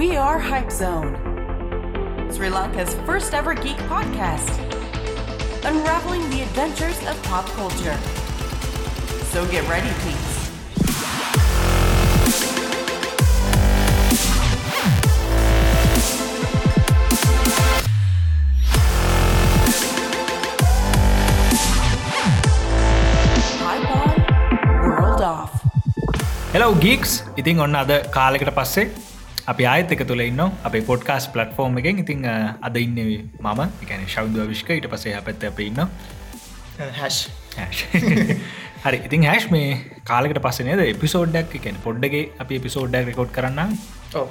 We are Hype Zone, Sri Lanka's first ever geek podcast, unraveling the adventures of pop culture. So get ready, please. Hype on, world off. Hello geeks ඉතින් ඔන්න අද කාලෙකට පස්සේ අපි ආයත එක තුළ ඉන්න අපේ පොඩ්කාස් පලට්ෆෝර්ම් එකෙන්. ඉතින් අ, අද ඉන්න මම. එකන ශෞද්ව විශ්ක ඊට පසේ පැත්ත අප ඉන්න. හරි. ඉතින් හැෂ් මේ කාලෙකට පස්සනේද එපිසෝඩ්ඩක් එකන පොඩ්ඩගේ අපි එපිසෝඩ්ඩක් රෙකෝඩ් කරන්න ඔව.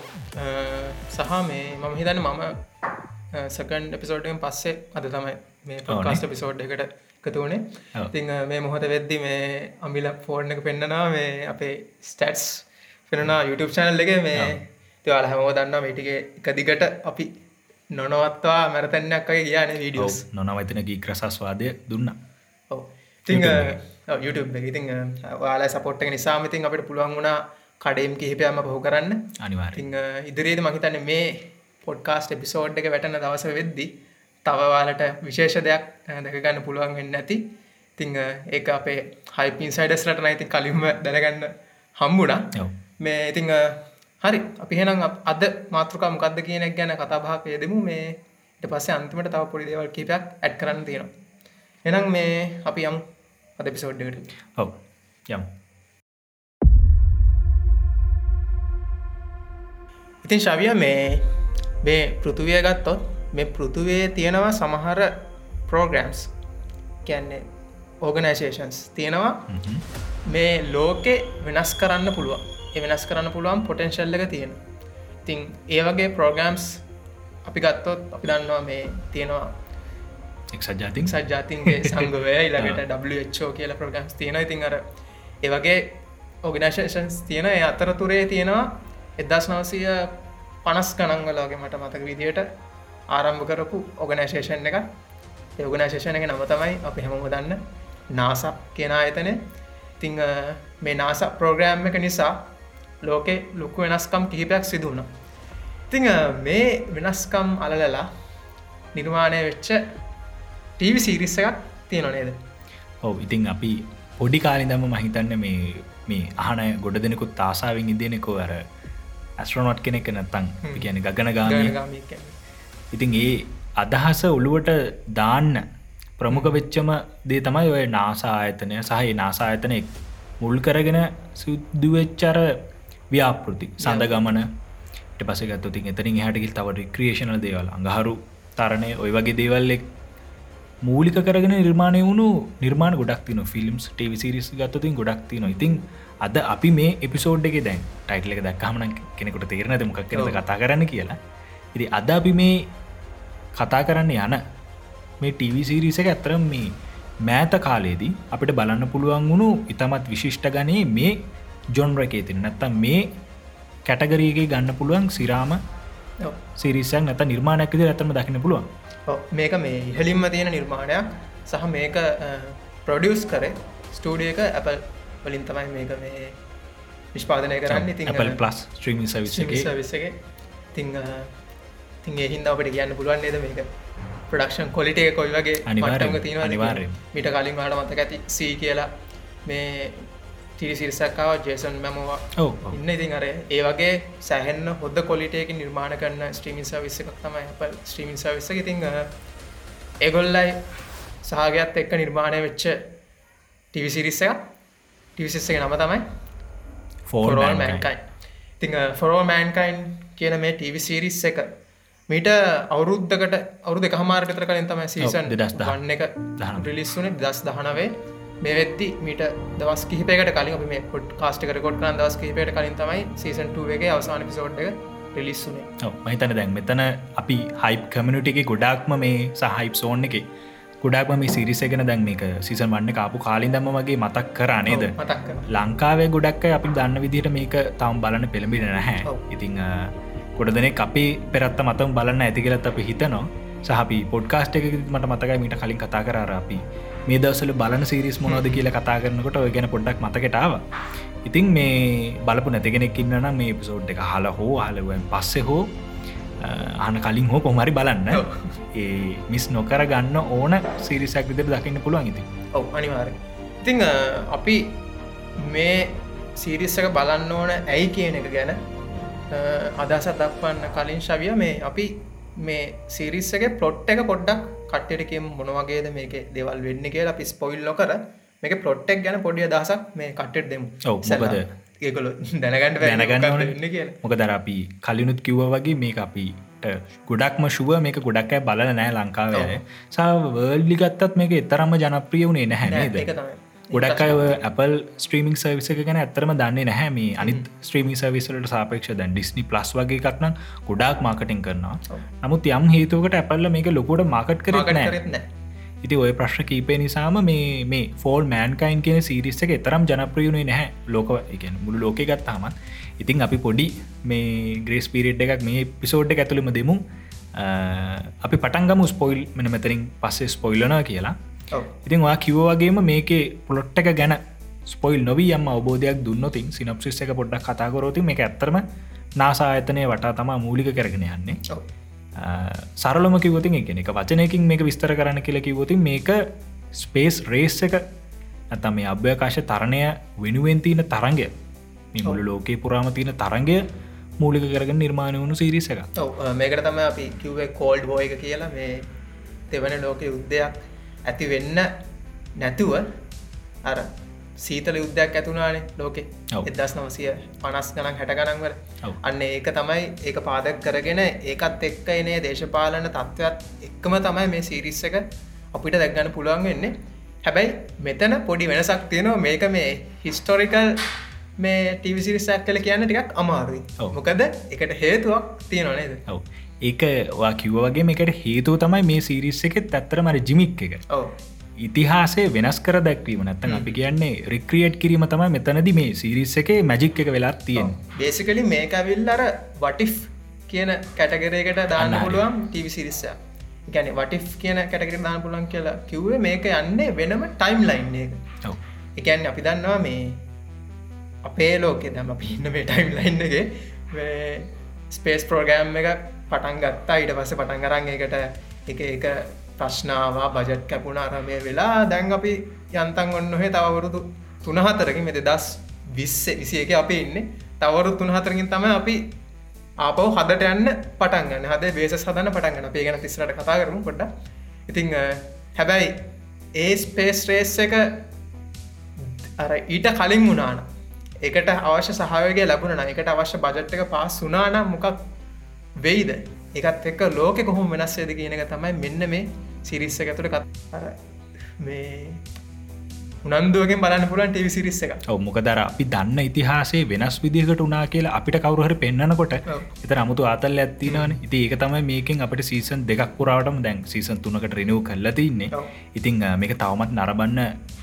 සහ මේ මම හිතන්න මම සකන් එපිසෝඩ්ෙන් පස්සේ අද තමයි මේ පොකාස්ට පිසෝඩ් එකට එකතු වනේ. ඔව්. ඉතිං මේ මොහොත වෙද්දි මේ අම්බිල ෆෝර්න් එක පෙන්න්නනා මේ අපේ ස්ටටස් පෙනවා YouTube චැනල් එක. මේ. තිවාල හැමෝ දන්න මේටිගේ එක දිගට අපි නොනවත්වා මැරතැන්නක් අයි කියන වීඩියෝස් නොනවතන ගී ක්‍රසස්වාදය දුන්න. ඉතිං YouTube ඉතිං වාලා සපොට් එක. නිසාම ඉතින් අපිට පුළුවන් වුණා කඩේම් කිහිපයම පහු කරන්න. අනිවාර ඉතිං ඉදිරියේද මහිතන්න මේ පොඩ්කාස්ට එපිසෝඩ් එක වැටන දවස වෙද්දි තවවාලට විශේෂ දෙයක් දැකගන්න පුළුවන් වෙන්න ඇති තිං ඒ අපේ හයිපින් සයිඩස්ලට නයිති කලින්ම දැනගන්න හම්බුණා. මේ ඉතිං හරි. අපි හෙනම් අද මාතෘකා මොකක්ද කියනෙක් ගැන කතාභාක යෙදමු. මේ ට පස්සේ අන්තිමට තව පොඩි දේවල් කීපයක් ඇඩ් කරන්න තියෙනවා. එනම් මේ අපි යම් අද පිසෝඩ්ඩට ඔව. යම්. ඉතින් ශවිය මේ මේ පෘතුවිය ගත්තොත් මේ පෘතුවයේ තියෙනවා සමහර ප්‍රෝග්‍රම්ස් කියන්නේ ඕගනයිසේෂන්ස් තියෙනවා. මේ ලෝකෙ වෙනස් කරන්න පුළුවන් වෙනස් කරන්න පුළුවන් පොටෙන්ශල්ල එක තියෙන ඉතිං ඒ වගේ ප්‍රෝග්‍රම්ස් අපි ගත්තොත් අපි දන්නවා මේ තියෙනවා එක්සත් ජාතින්. සජාතින්ගේ සංගවය ඉළඟට කියල ප්‍රගම්ස් තියෙන ඉතින් අර ඒවගේ ඕගනේශන්ස් තියෙන ඒ අතරතුරේ තියෙනවා එදස් නවසය පනස් ගණන්වලගේ මට මතක විදියට ආරම්භ කරපු ඕගනේශේෂන් එක ඒගනේශේෂණ එක නම තමයි අපි හැමම දන්න නාස කියෙන ආයතනය. තිං මේ නාස ප්‍රෝග්‍රෑම් එක නිසා ලෝකෙ ලොකු වෙනස්කම් කිහිපයක් සිදුවුණ ඉතිං මේ වෙනස්කම් අලලලා නිර්මාණය වෙච්ච ටීවි සිරිස්ස එකක් තියෙන නේද? ඔව ඉතින් අපි පොඩි කාලිදම මහිතන්න මේ මේ අහන ගොඩ දෙනෙකුත් තාසාාවෙන් ඉදිනෙකෝ අර ඇස්ට්‍රනොට් කෙනෙක් නැත්තං කියන ගගන ගාමී. ඉතින් ඒ අදහස ඔළුවට දාන්න ප්‍රමුඛ වෙච්චම දේ තමයි ඔය නාසා ආයතනය. සහහි නාසා ආයතනයෙක් මුල් කරගෙන සුද්දුවෙච්චර ව්‍යාපෘති සඳ ගමන. පසගත්තුතින් එතරින් හටකිල් තවට ක්‍රියේෂණල් දේවල්. අඟහරු තරණය ඔය වගේ දේවල්ලෙක් මූලික කරගෙන නිර්මාණය වුණු නිර්මාණ ගොඩක් තින ෆිල්ම්ස් ටවිසිරිස් ගත්තතින් ගොඩක් තින ඉතින් අද අපි මේ එපිසෝඩ් එක දැන් ටයිටල එක දක්හමන කෙනෙකුට තේරනද මොකක් කරද කතා කරන්න කියලා. ඉති අද අපි මේ කතා කරන්න යන මේ ටවිසිරිස එක ඇතරම් මේ මෑත කාලයේදී අපිට බලන්න පුළුවන් වුණු ඉතමත් විශිෂ්ට ගනේ මේ ජොන්ර එකේ තින නැත්තම් මේ කැටගරීගේ ගන්න පුළුවන් සිරාම. සිරිසක් නැත නිර්මාණයක්ද ඇතම දකින්න පුළුවන්. මේක මේ ඉහලින්ම තියෙන නිර්මාණයක්. සහ මේක ප්‍රොඩියස් කරේ. ස්ටඩිය එක ඇපල් වලින් තමයි මේක මේ නිෂ්පාදනය කරන්න. ඉතින් පලස් ස්ත්‍රීමි සවිසගේ තිං තින් එහින්ද අපට කියන්න පුළුවන් නේද මේක? ප්‍රඩක්ෂන් කොලිටේ කොයි වගේ අනිවාර්යෙන්, මට්ටමක තියෙනවා අනිවාර්යෙන්. මිට කලින් වාට මතක ඇති සී කියලා. මේ තිරිසිරිසක්කාව ජේසන් මැමවා. ඉන්න ඉතින් අර ඒ වගේ සැහෙන්න හොද කොලිටයක නිර්මාණ කරන්න ස්ට්‍රීමින් සවිස්ස එකක් තමයි අප ස්ට්‍රීමින් සවිස්ස ඉතිං ඒගොල්ලයි සහගත් එක්ක නිර්මාණය වෙච්ච ටිවිසිරිස්ස එක ටිවිසිස්ස එක නම තමයි ෆොරෝල් මෑන්කයින් ඉතිං ෆොරෝ මෑන්කයින් කියන මේ ටීවි සිරිස් එක මීට අවුරුද්ධකට අවුරු දෙක හමාර්ගතර කලින් තමයි සීසන් දෙදස් දහ- වන්න එක. රිලිස්සුනේ දස් දහනවේ මේ වෙද්දි මීට දවස් කිහිපයකට කලින් අපි මේ පොඩ් කාස්ට කරකොට් කරන දවස් කිහිපයට කලින් තමයි සීසන් 2 එකේ අවසාන පිසෝඩ් එක රිලිස්සුනේ මහිතන දැන් මෙතන අපි හයිප් කමිනිට එක ගොඩක්ම මේ සහයිප් සෝන් එක ගොඩක්ම මේ සිරිසගෙන දැන් මේක සිසන් වන්න කාපු කාලින් දම්ම වගේ මතක් කරනේද. ලංකාවේ ගොඩක් අපි දන්න විදිහට මේක තවම් බලන්න පෙළඹෙන නැහැ. ඉතිං ගොඩ දෙනෙ අපේ පෙරත්ත මතම් බලන්න ඇතිකලත් අපි හිතනවා සහපි පොඩ්කාස්ට එක මට මතකයි මීට කලින් කතා කරර අපි මේ දවසල බලන සිරිස් මොනවද කියල කතා කරනකොට ඔය ගැන පොඩ්ඩක් මතකටාව ඉතින් මේ බලපු නැතිගෙනෙක් ඉන්නනම් මේ පිසෝඩ් එක හල හෝ හලුවෙන් පස්සෙ හෝ අන කලින් හෝ කොමරි බලන්න. ඒ මිස් නොකර ගන්න ඕන සිරිසක් විදිර දකින්න පුළුවන් ඉති ඔව් අනිවාර ඉතිං අපි මේ සීරිස්සක බලන්න ඕන ඇයි කියන එක ගැන අදසත් දක්වන්න කලින් ශවිය මේ අපි මේ සිරිස්සගේ පොට් එක පොඩ්ඩක් කට්ටටකම් මොනවගේද මේක දෙවල් වෙන්න කියලා අපි ස්පොයිල් නොකර මේක පොට්ටක් ගැන පොඩිය දහසක් මේ කට්ටට දෙමු. මොකද? ඒකොල දැනගන්නට දැනගන්න ඕන. වෙන්න කියලා. මොක දර අපි කලිනුත් කිව්ව වගේ මේ අපිට ගොඩක්ම ශුව මේක ගොඩක්කෑ බලල නෑ ලංකාවේ. සවර්ල්ලි ගත්තත් මේක එතරම්ම ජනප්‍රිය වුණේ නැහැ නෑ, නේද? ඒක තමයි. ගොඩක් අය Apple ස්ට්‍රීමිං සර්විස එක ගැන ඇතරම දන්නේ නැහැ මේ අනිත් ස්ට්‍රීමි සර්විසලට සාපේක්ෂ දැන් ඩිස්නි ප්ලස් වගේ එකක්නම් ගොඩක් මාකටින් කරනවා. නමුත් යම් හේතුවකට ඇපල්ල මේක ලොකොට මාකට් කර මාකට් නෑ කරෙත් නෑ. ඉති ඔය ප්‍රශ්න කීපේ නිසාම මේ මේ ෆෝල් මෑන්කයින් කියන සිරිස්ස එක තරම් ජනප්‍රියුණේ නැහැ ලෝක එක මුළු ලෝක ගත්තාමත් ඉතින් අපි පොඩි මේ ග්‍රේස් පිරිට් එකක් මේ පිසෝඩ් ඇතුළම දෙමු අපි පටන්ගම ස්පොයිල් මෙන මෙතරින් පස්සේ ස්පොයිලන කියලා. ඉතින් වා කිව්ව වගේම මේකේ පොලොට් එක ගැන ස්පොයිල් නොවී යම් අවබෝධයක් දුන්නතින් සිනප්සිස් එක පොඩ්ඩක් කතාකරෝති මේ ඇත්තරම නාසායතනය වටා තමා මූලික කරගෙන යන්නේ. ඔව්. සරලම කිවතින් එක එක වචනයකින් මේක විස්තර කරන්න කියල කිවතින් මේක ස්පේස් රේස් එක ඇතම් මේ අභ්‍යකාශ තරණය වෙනුවෙන් තියන තරගය මුළු ලෝකයේ පුරාම තියන තරගය මූලික කරගෙන නිර්මාණය වුණු සිරිස එක මේකට තම අපි කිව්වේ කෝල්ඩ් වෝ එක කියලා මේ දෙවන ලෝක යුද්ධයක් ඇති වෙන්න නැතුව අර සීතල යුද්ධයක් ඇතුනානේ ලෝකෙ. එදස් නවසය පනස් ගනන් හැට ගනන්වල ඔව්. අන්න ඒක තමයි ඒක පාදක් කරගෙන ඒකත් එක්ක එනේ දේශපාලන තත්ත්වත් එක්කම තමයි මේ සිරිස්ස එක අපිට දැක්ගන්න පුළුවන් වෙන්නේ හැබැයි මෙතන පොඩි වෙනසක් තියෙනවා මේක මේ හිස්ටෝරිකල් මේ ටිවිසිරිසක් කල කියන්න ටිකක් අමාරුයි. මොකද එකට හේතුවක් තියෙනවා නේද ඔව ඒක වා කිව්ව වගේ මේකට හේතුව තමයි මේ සිරිස්ස එක ඇත්තර මර ජිමික් එක. ඉතිහාසේ වෙනස් කර දැක්වීම. නැත්තන් අපි කියන්නේ රික්‍රියට් කිරීම තමයි මෙතනද මේ සිරිස්ස එක මැජික් එක වෙලා තියෙන් බේසිකලි මේක ඇවිල් අර වටිෆ් කියන කැටගරයකට දාන්න. පුළුවන් ටීවි සිරිස්ස ගැන වටිෆ් කියන කැටකට දාන්න පුලන් කියලා කිව්වේ මේක යන්නේ වෙනම ටයිම් ලයින් එක එකන් අපි දන්නවා මේ අපේ ලෝකෙ දම පින්න මේ ටයිම් ලයින්න ස්පේස් ප්‍රෝගෑම් එක පටන් ගත්තා. ඊට පස්ස පටන් කරන්න එකට එක එක ප්‍රශ්නාවා බජට් කැපුණ අරමය වෙලා දැන් අපි යන්තන් ඔන්න ඔහෙ තවරුදු තුනහතරකින් මෙත දස් විස්ස විසි එක අපි ඉන්න. තවරු තුනහතරකින් තම අපි ආපව හදට යන්න පටන්ගන්න හද බේස සදන්න පටන්ගන්න පේ ගැන තිස්සරට කතා කරමු පොඩ්ඩ ඉතිං අ, හැබැයි ඒ ස්පේස් රේස් එක අර ඊට කලින් වුණාන එකට අවශ්‍ය සහයගේ ලැබුණ එකට අවශ්‍ය බජට් එක පාස් වනාන මොකක් වෙයිද? එකත් එක්ක ලෝක කොහොම වෙනස්සේද කියන එක තමයි මෙන්න මේ සිරිස්ස තුළ කත් අර මේ උනන්දුවගෙන් බලන්න පුලන් ටව සිරිස්ස එක ඔව මොක දර අපි දන්න ඉතිහාසේ වෙනස් විදිහකට උනා කියලා අපිට කවරුහර පෙන්න්නනකොට ඔව්. එත අමුතු ආතල් ඇත්තිනවන ඉති ඒක තමයි මේකින් අපට සීසන් දෙකක් පුරාටම දැන් සීසන් තුනකට රෙනව් කල්ල තින්නේ. ඉතිං මේක තවමත් නරබන්න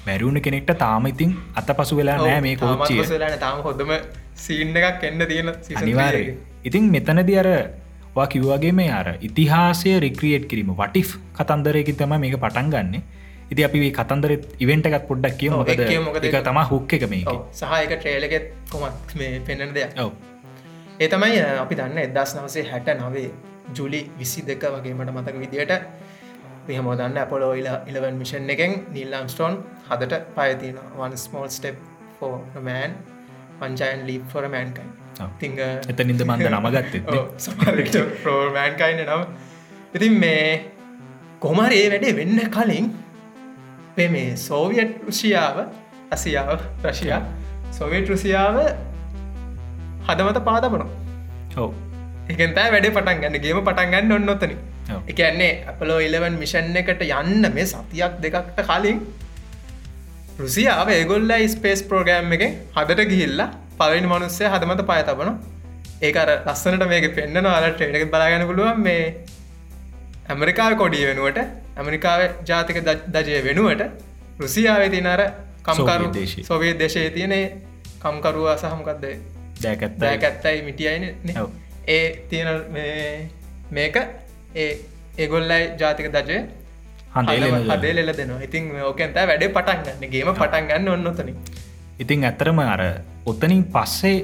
මැරුණ කෙනෙක්ට තාම ඉතින් අත පසු වෙලා නෑ මේ කෝච්චිය. ලාන තාම හොඳම සීන්න එකක් එන්න තියෙන එකේ. ඉතින් මෙතනදි අර කිව්වාගේ මේ අර ඉතිහාසය රික්‍රියට් කිරීම. වටිෆ් කතන්දරයකි තම මේක පටන් ගන්න. ඉති අපි මේ කතන්දර ඉවෙන්ට එකත් පොඩ්ඩක් කිය මොකද එක තමා හුක් එක මේක. ඔව්, සහ එක ට්‍රේලගෙත් කොමත් මේ පෙන්න්න දෙයක්. ඔව. ඒ තමයි අපි දන්න එදස් නවසේ හැට නවේ ජුලි විසි දෙක වගේමට මතක විදියට. මෙහම දන්න අපොලෝ ඉලවන් මිෂන් එකෙන් නිල්ලම්ස්ටෝන් හදට පයතින වන් ස්මෝල් ස්ටප් මෑන් පංචයන් ලීප් ෆොර මෑන්කයි. තිං එතනින්ද මන්ද නමගත්තෙත් සමට ප්‍රෝමෑන්කයින නම්. ඉතින් මේ කොමර ඒ වැඩේ වෙන්න කලින් පේ මේ සෝවියට් රුෂියාව අසියාව රශයා සොවියට් රුසියාව හදමත පාදපනවා ඔව. එකතෑ වැඩේ පටන් ගන්න. ගේම පටන් ගන්න ඔන්න ඔත්තන ඔව්. එකන්නේ අපලෝ ඉලවන් මිෂන් එකට යන්න මේ සතියක් දෙකක්ට කලින් රුසියාව ඒගොල්ල ස්පේස් ප්‍රෝගෑම් එක හදට ගිහිල්ලා පලනි මනුස්සය හදමත පය තබන ඒකර ලස්සනට මේක පෙන්න්න අලට එඩක බලාගන්න පුළුවන් මේ ඇමරිකාව කොඩිය වෙනුවට ඇමරිකාව ජාතික දජය වෙනුවට රුසියාව තිනර කම්කරු සෝවියට් දේශය. තියනේ කම්කරුවා සහමකක්දේ දැකත්ත දැක ඇත්තයි මිටියයින ඔව්. ඒ තියෙන මේක ඒ ඒගොල්ලයි ජාතික දජය හදේ ලෙල දෙනවා ඉතින් ඕකන්ත වැඩේ පටන් ගන්න. ගේම පටන් ගන්න ඔන්නොතන ඉතින් ඇත්තරම අර ඔත්තනින් පස්සේ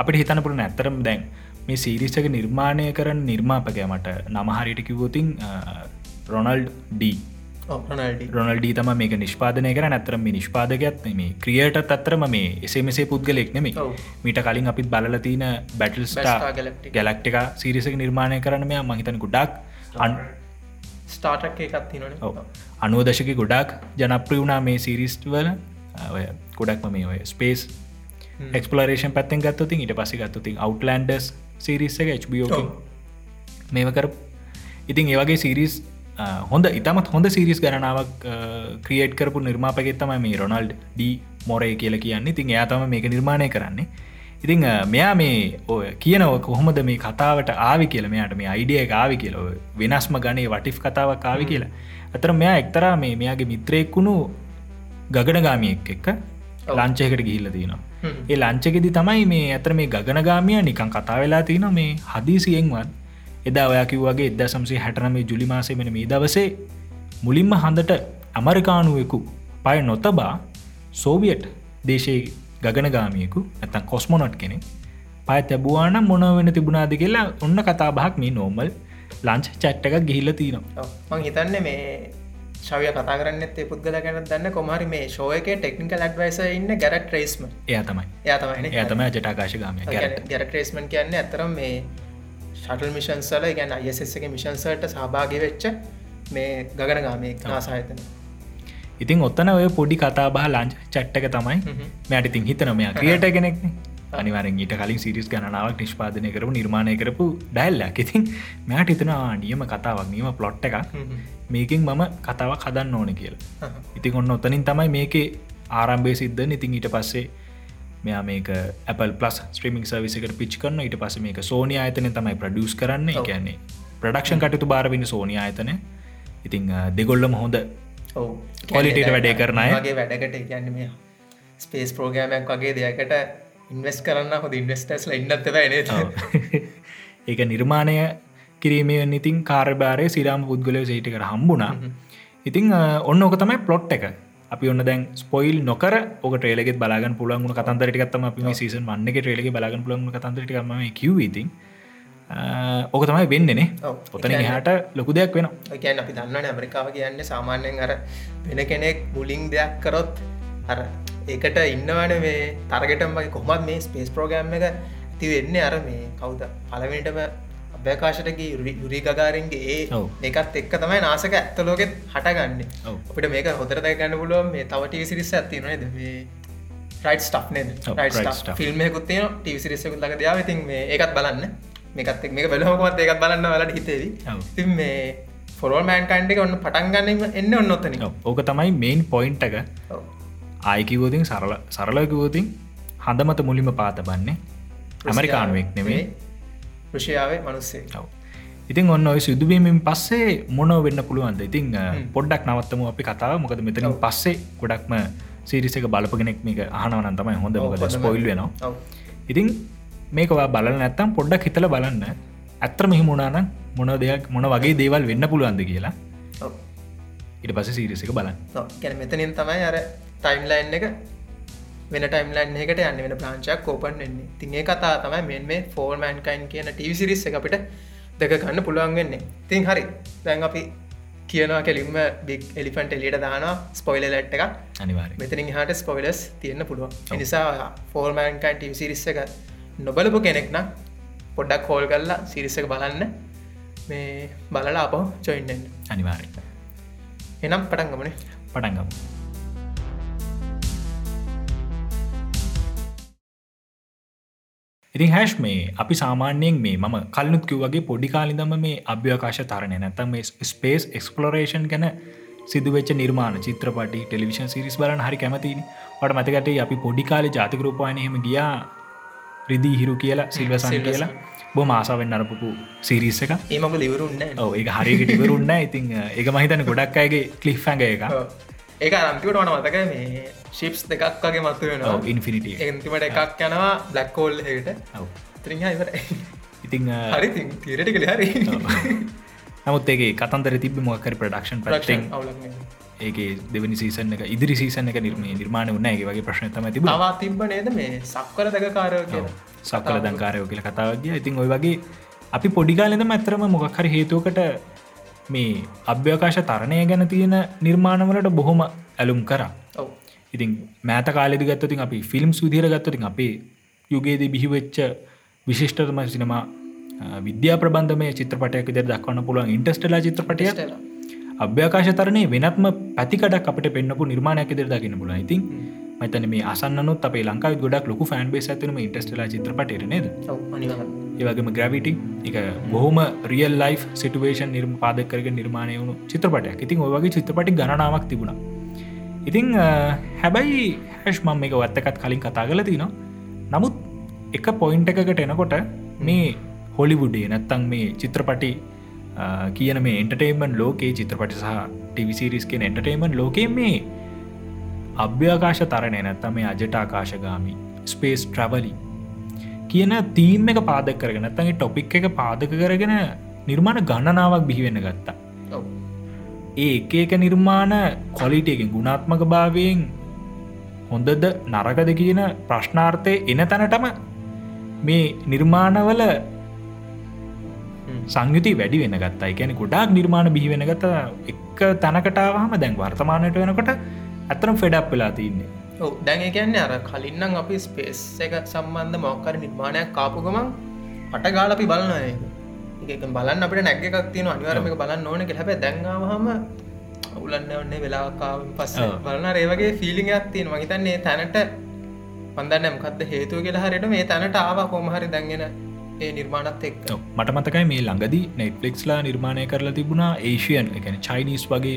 අපිට හිතන පුරන ඇත්තරම් දැන් මේ සීරිසක නිර්මාණය කරන නිර්මාපකය මට නමහරිට කිවෝතින් රොනල්ඩ් ඩී. රොනල්ඩී තම මේක නිෂ්පාදනය කර ඇතරම මේ නිෂ්පාදකයත් මේ ක්‍රියට අත්තරම මේ එසේ මෙසේ පුද්ගලෙක් නෙමේ. මීට කලින් අපිත් බලලතින බැටල් ස්ටා. ගැලක්ටික සිරිසක නිර්මාණය කරන මෙයා මහිතන ගොඩක් අන් ස්ටාටක් එකත් ඔව්. අනුව දශක ගොඩක් ජනප්‍රී වුණා මේ සිරිස්ට වල. ඔය ගොඩක්ම මේ ඔය ස්පේස් එක්ස්පලරේෂන් පැත්තෙන් ගත්තතින් ඊට පසි ගත්තතින් අවටලන්ඩස් සිරිස්ස එක HBO ඔව්. මේව කර ඉතින් ඒවගේ සිරිස් හොඳ ඉතමත් හොඳ සිරිස් ගණනාවක් ක්‍රියේට් කරපු නිර්මාපගෙත්තම මේ රොනල්ඩ් ඩ මොරේ කියල කියන්නේ. ඉතින් එයා තම මේක නිර්මාණය කරන්නේ. ඉතිං මෙයා මේ ඔය කියනව කොහොමද මේ කතාවට ආවි කියල මෙයාට මේ අයිඩිය ආවි කියල ඔය වෙනස්ම ගනේ වටිෆ් කතාවක් ආවි කියලා. අතර මෙයා එක්තරා මේ මෙයාගේ මිත්‍රයෙක්කුණු ගගනගාමියෙක් එක්ක ලංචයකට ගිහිල්ල තිනවා. ඒ ලංචකෙදි තමයි මේ ඇතර මේ ගගනගාමිය නිකං කතා වෙලා තින මේ හදිසියෙන්වත්. එදා ඔයා කිව්වගේ එද සම්සේ හැටනමේ ජුලි මාසේ මෙන මේ දවසේ මුලින්ම හඳට ඇමරිකානුවෙකු පය නොතබා සෝවියට් දේශය ගගනගාමියකු ඇතන් කොස්මොනොට් කෙනෙක් පය තැබවාන මොන වෙන තිබුණාද කියලා ඔන්න කතාබහක් මේ නෝමල් ලංච් චට්ට එකක් ගිහිල්ල තිනවා මං හිතන්න මේ ශවය කතා කරන්නත් ඒ පුද්ගල ගැන දන්න. කොමහරි මේ ශෝයක ටෙක්නිකල් අඩ්වයිස ඉන්න ගැරක් ට්‍රේස්ම එයා තමයි. යාතමයි එයා තම ජටාකාශගාමය ගැරට ගැර ට්‍රේස්මන් කියන්නේ ඇතරම් මේ ශටල් මිෂන් සල ගැන අයසෙස් එක මිෂන්සට සහභාගි වෙච්ච මේ ගගනගාමය නාසායතන ඉතින් ඔත්තන ඔය පොඩි කතා බහ ලංච් චට්ටක තමයි හ්ම්. මෑට ඉතින් හිතන මෙයා ක්‍රියට කෙනෙක්න අනිවරෙන් ඊට කලින් සිරිස් ගණනාවක් නිෂ්පාදනය කරපු නිර්මාණය කරපු ඩැල්ලක් ඉතින් මෙයාට හිතනවා නියම කතාවක් නියම පලොට් එකක්. මේකින් මම කතාවක් හදන්න ඕන කියලා. ඉතින් ඔන්න ඔත්තනින් තමයි මේකේ ආරම්භය සිද්ධ ඉතින් ඊට පස්සේ මෙයා මේක Apple පලස් ස්ත්‍රීමික් සවිසකට පිච් කරන ඊට පස මේක සෝනි ආයතන තමයි ප්‍රඩියස් කරන්න. කියන්නේ ප්‍රඩක්ෂන් කටතු බාරවෙන්න සෝනි ආයතන ඉතිං දෙගොල්ලම හොඳ Quality ට වැඩේ කරන අය. වගේ වැඩකට කියන්න ස්පේස් ප්‍රෝගෑමයක් වගේ දෙයකට ඉන්වස් කරන්න හොද ඉන්වස්ටස්ල ඉන්නත් බැන ඒක නිර්මාණය කිරීමේ ඉතින් කාර්භාරය සිරාම පුද්ගලය සේට කර හම්බුණා. ඉතිං ඔන්න ඕක තමයි පලොට් එක. අපි ඔන්න දැන් ස්පොයිල් නොකර ඕක ට්‍රේලගෙත් බලාගන් පුළන්ගුණ කතන්දරටිකත්තම අපි සීසන් වන්නක ට්‍රේලගේ බලාගන් පුළන්ගුණ කතන්දරටිකම කිව ඉතින්. ඕක තමයි වෙන්නනේ. ඔතන හට ලොකු දෙයක් වෙන කියන්න අපි දන්නවන ඇමරිකාව කියන්නේ සාමාන්‍යයෙන් අර වෙන කෙනෙක් බුලිං දෙයක් කරොත් අර ඒකට ඉන්නවන මේ තරගටම කොමත් මේ ස්පේස් ප්‍රෝගෑම් එක ඇති වෙන්න අර මේ කවුද? පලවෙනිටම අභ්‍යකාශටගේ යුරී ගගාරන්ගේ ඒ. ඒකත් එක්ක තමයි නාසක ඇත්තලෝගෙත් හටගන්න. අපිට මේක හොතර දැගන්න පුළුවන් මේ තවට සිරිස ඇතිනද මේ රයිට් ස්ටප් නද. ෆිල්ම්මයකුත්තේ ටීසිරිසකුත් ලක දයාව ඉතින් මේ ඒකත් බලන්න. මේකත් මේක බලහොකමත් ඒකත් බලන්න වලට හිතේවි. තින් මේ ෆොරල් මෑන් කන්ඩ එක ඔන්න පටන්ගන්න එන්න ඔන්න ඔත්තන ඕක තමයි මේන් පොයින්ට් එක ආයකිවෝතින් සරල සරලකිවෝතින් හඳමත මුලිම පාත බන්නේ ඇමරිකානුවෙක් නෙමේ රුෂයාවේ මනුස්සේ. ඉතින් ඔන්න ඔය සිදුවීමෙන් පස්සේ මොනෝ වෙන්න පුළුවන්ද? ඉතින් පොඩ්ඩක් නවත්තම අපි කතාව. මොකද මෙතනින් පස්සේ ගොඩක්ම සිරිසක බලපගෙනෙක් මේක අහනවනන් තමයි හොඳ. මොකද ස්පොයිල් වෙනවා. ඉතින් මේකවා බලන්න නැත්තම් පොඩ්ඩක් හිතල බලන්න. ඇත්තර මෙහිමුණනම් මොන දෙයක් මොන වගේ දේවල් වෙන්න පුළුවන්ද කියලා ඉට පස සිරිසක බලන්න. ගැන මෙතනින් තමයි අර ටයිම්ලයින් එක වෙන ටයිම්ලයින් එකට යන්න වෙන ප්‍රාංචයක් කෝපන් වෙන්නේ. තිඒ කතා තමයි මෙන් මේ ෆෝර්මෑන්කයින් කියන ටීසිරිස්ස එක අපිට දෙක ගන්න පුළුවන් වෙන්නේ. තින් හරි. දැන් අපි කියනවා කෙලින්ම බික් එලිෆන්ට එලියට දාන ස්පොයිල ලට් එක අනිවාරය මෙතනින් හට ස්පොයිලස් තියෙන්න්න පුළුවන්. එනිසා ෆෝර්මෑන්කයින් ටීව සිරිස්ස එක නොබලපු කෙනෙක්න පොඩ්ඩක් හෝල් කල්ලා සිරිස්ස එක බලන්න. මේ බලලා අප චොයින්ඩෙන් අනිවාරය එනම් පටන්ගමනේ පටන්ගම් ඉතින් හැෂ් මේ අපි සාමාන්‍යයෙන් මේ මම කල්නුත් කිව්වගේ පොඩි කාලිදම මේ අභ්‍යකාශ තරණය නැතම් මේ ස්පේස් එක්ස්පලෝරේෂන් ගැන සිදුවච්ච නිර්මාණ චිත්‍රපටි ටෙලිවිෂන් සිරිස් බලන හරි කැමතින වට මතකට අපි පොඩි කාලෙ ජාතිකරූපයනහෙම ගියා රිදී හිරු කියලා සිල්වසන්. කියලා බො මාසාවෙන් අරපපු සිරිස් එක ඒමක ලිවරුන්න ඔව ඒ හරිකට ඉවරුන්න ඉතින් ඒක මහිතන ගොඩක් අයගේ කලිෆ්ෆැඟ එක ඒක අරම්තිකට වන මතක මේ ශිප්ස් දෙකක් වගේ මත්තු වෙනවා. ඉන්ෆිනිටිය එන්තිමට එකක් යනවා බ්ලක්කෝල් හෙට ඔව්. ත්‍රිහ ඉවර ඉතිං අ, හරි තීරටි කළ හරි. නමුත් ඒගේ කතන්දර තිබ මොකර ප්‍රඩක්ෂන් අවුලක් ඒක දෙවනි සීසන් එක ඉදිරි සීසන් එක නිර්ම නිර්මාණ වන්න ඒ වගේ ප්‍රශ්න තම තිබ තවා තිබ්බ නේද මේ සක්වල දක කාරය කිය සක්කල දංකාරයෝ කියල කතාවගිය ඉතින් ඔය වගේ අපි පොඩිකාලෙදම ඇතරම මොකක්හර හේතුවකට මේ අභ්‍යවකාශ තරණය ගැන තියෙන නිර්මාණවලට බොහොම ඇලුම් කරා. ඉතින් මෑත කාලෙදි ගත්තතින් අපි ෆිල්ම් සුදිර ගත්තතින් අපේ යුගේදී බිහිවෙච්ච විශිෂ්ටතම සිනමා විද්‍යා ප්‍රබන්ධමය චිත්‍රපටයක ද දක්වන්න පුළුවන් ඉන්ටස්ටලා චිත්‍රපටය අභ්‍යකාශ තරණය වෙනත්ම පැතිකඩක් අපට පෙන්න්නපු නිර්මාණයක් දෙර දකින්න පුල ඉතින් මතන මේ අසන්නත් අපේ ලංකාව ගොඩක් ලොකු ෆෑන් බේස් ඇතනම ඉන්ටස්ටලා චිත්‍රපටය නේද. ඒවගේම ග්‍රවිටි එක බොහොම රියල් ලයි් සිටුවේෂන් නිර්ම පාදකරග නිර්මාණය වුණු චිත්‍රපටයක්. ඉතින් ඔයගේ චිත්‍රපටි ගණනාවක් තිබුණා. ඉතිං හැබැයි හැෂ් මම් එක වත්තකත් කලින් කතා කල තිනවා. නමුත් එක පොයින්ට එකකට එනකොට මේ හොලිවුඩේ නැත්තං මේ චිත්‍රපටි කියන මේ එන්ටර්ටේමන් ලෝකේ චිත්‍රපටි සහ ටිවිසිරිස් කියෙන එන්ටර්ටේමන් ලෝකේ මේ අභ්‍යාකාශ තරණය නැත්තම මේ අජටාකාශගාමි ස්පේස් ට්‍රවලි කියන තීම් එක පාදක කරගෙන නැත්තගේ ටොපික් එක පාදක කරගෙන නිර්මාණ ගණනාවක් බිහිවෙන්න ගත්තා. ඒ එක එක නිර්මාණ කොලිටයකින් ගුණාත්මක භාවයෙන් හොඳද නරකද කියන ප්‍රශ්නාර්ථය එන තැනටම මේ නිර්මාණවල සංයුති වැඩි වෙන ගත්තා. එකැන ගොඩාක් නිර්මාණ බිහිවෙන ගත එක තැනකටාවහම දැන් වර්තමානයට වෙනකොට ඇතරම් ෆෙඩක් වෙලා තින්නේ. දැන් ඒ කියන්නේ අර කලින්නම් අපි ස්පේස් එක සම්බන්ධ මොක්කර නිර්මාණයක් කාපු ගමන් පට ගාල අපි බලන එක බලන්න අපට නැග එකක් තියෙන අනිවරම එක බලන්න ඕන එක හැබැ දැන්වාහම උලන්න ඔන්නේ වෙලාකාවෙන් පස්ස. බලන ඒවගේ ෆිලිංයක් තියෙන මහිතන්නේ තැනට පන්දන්න මකක්ද හේතුව කියලා හරිට මේ තැනට ආව කොමහරි දැන්ගෙන ඒ නිර්මාණත් එක්. මට මතකයි මේ ළඟදී නෙට්ලික්ස්ලා නිර්මාණය කරලා තිබුණා ඒෂයන් එකන චයිනිස් වගේ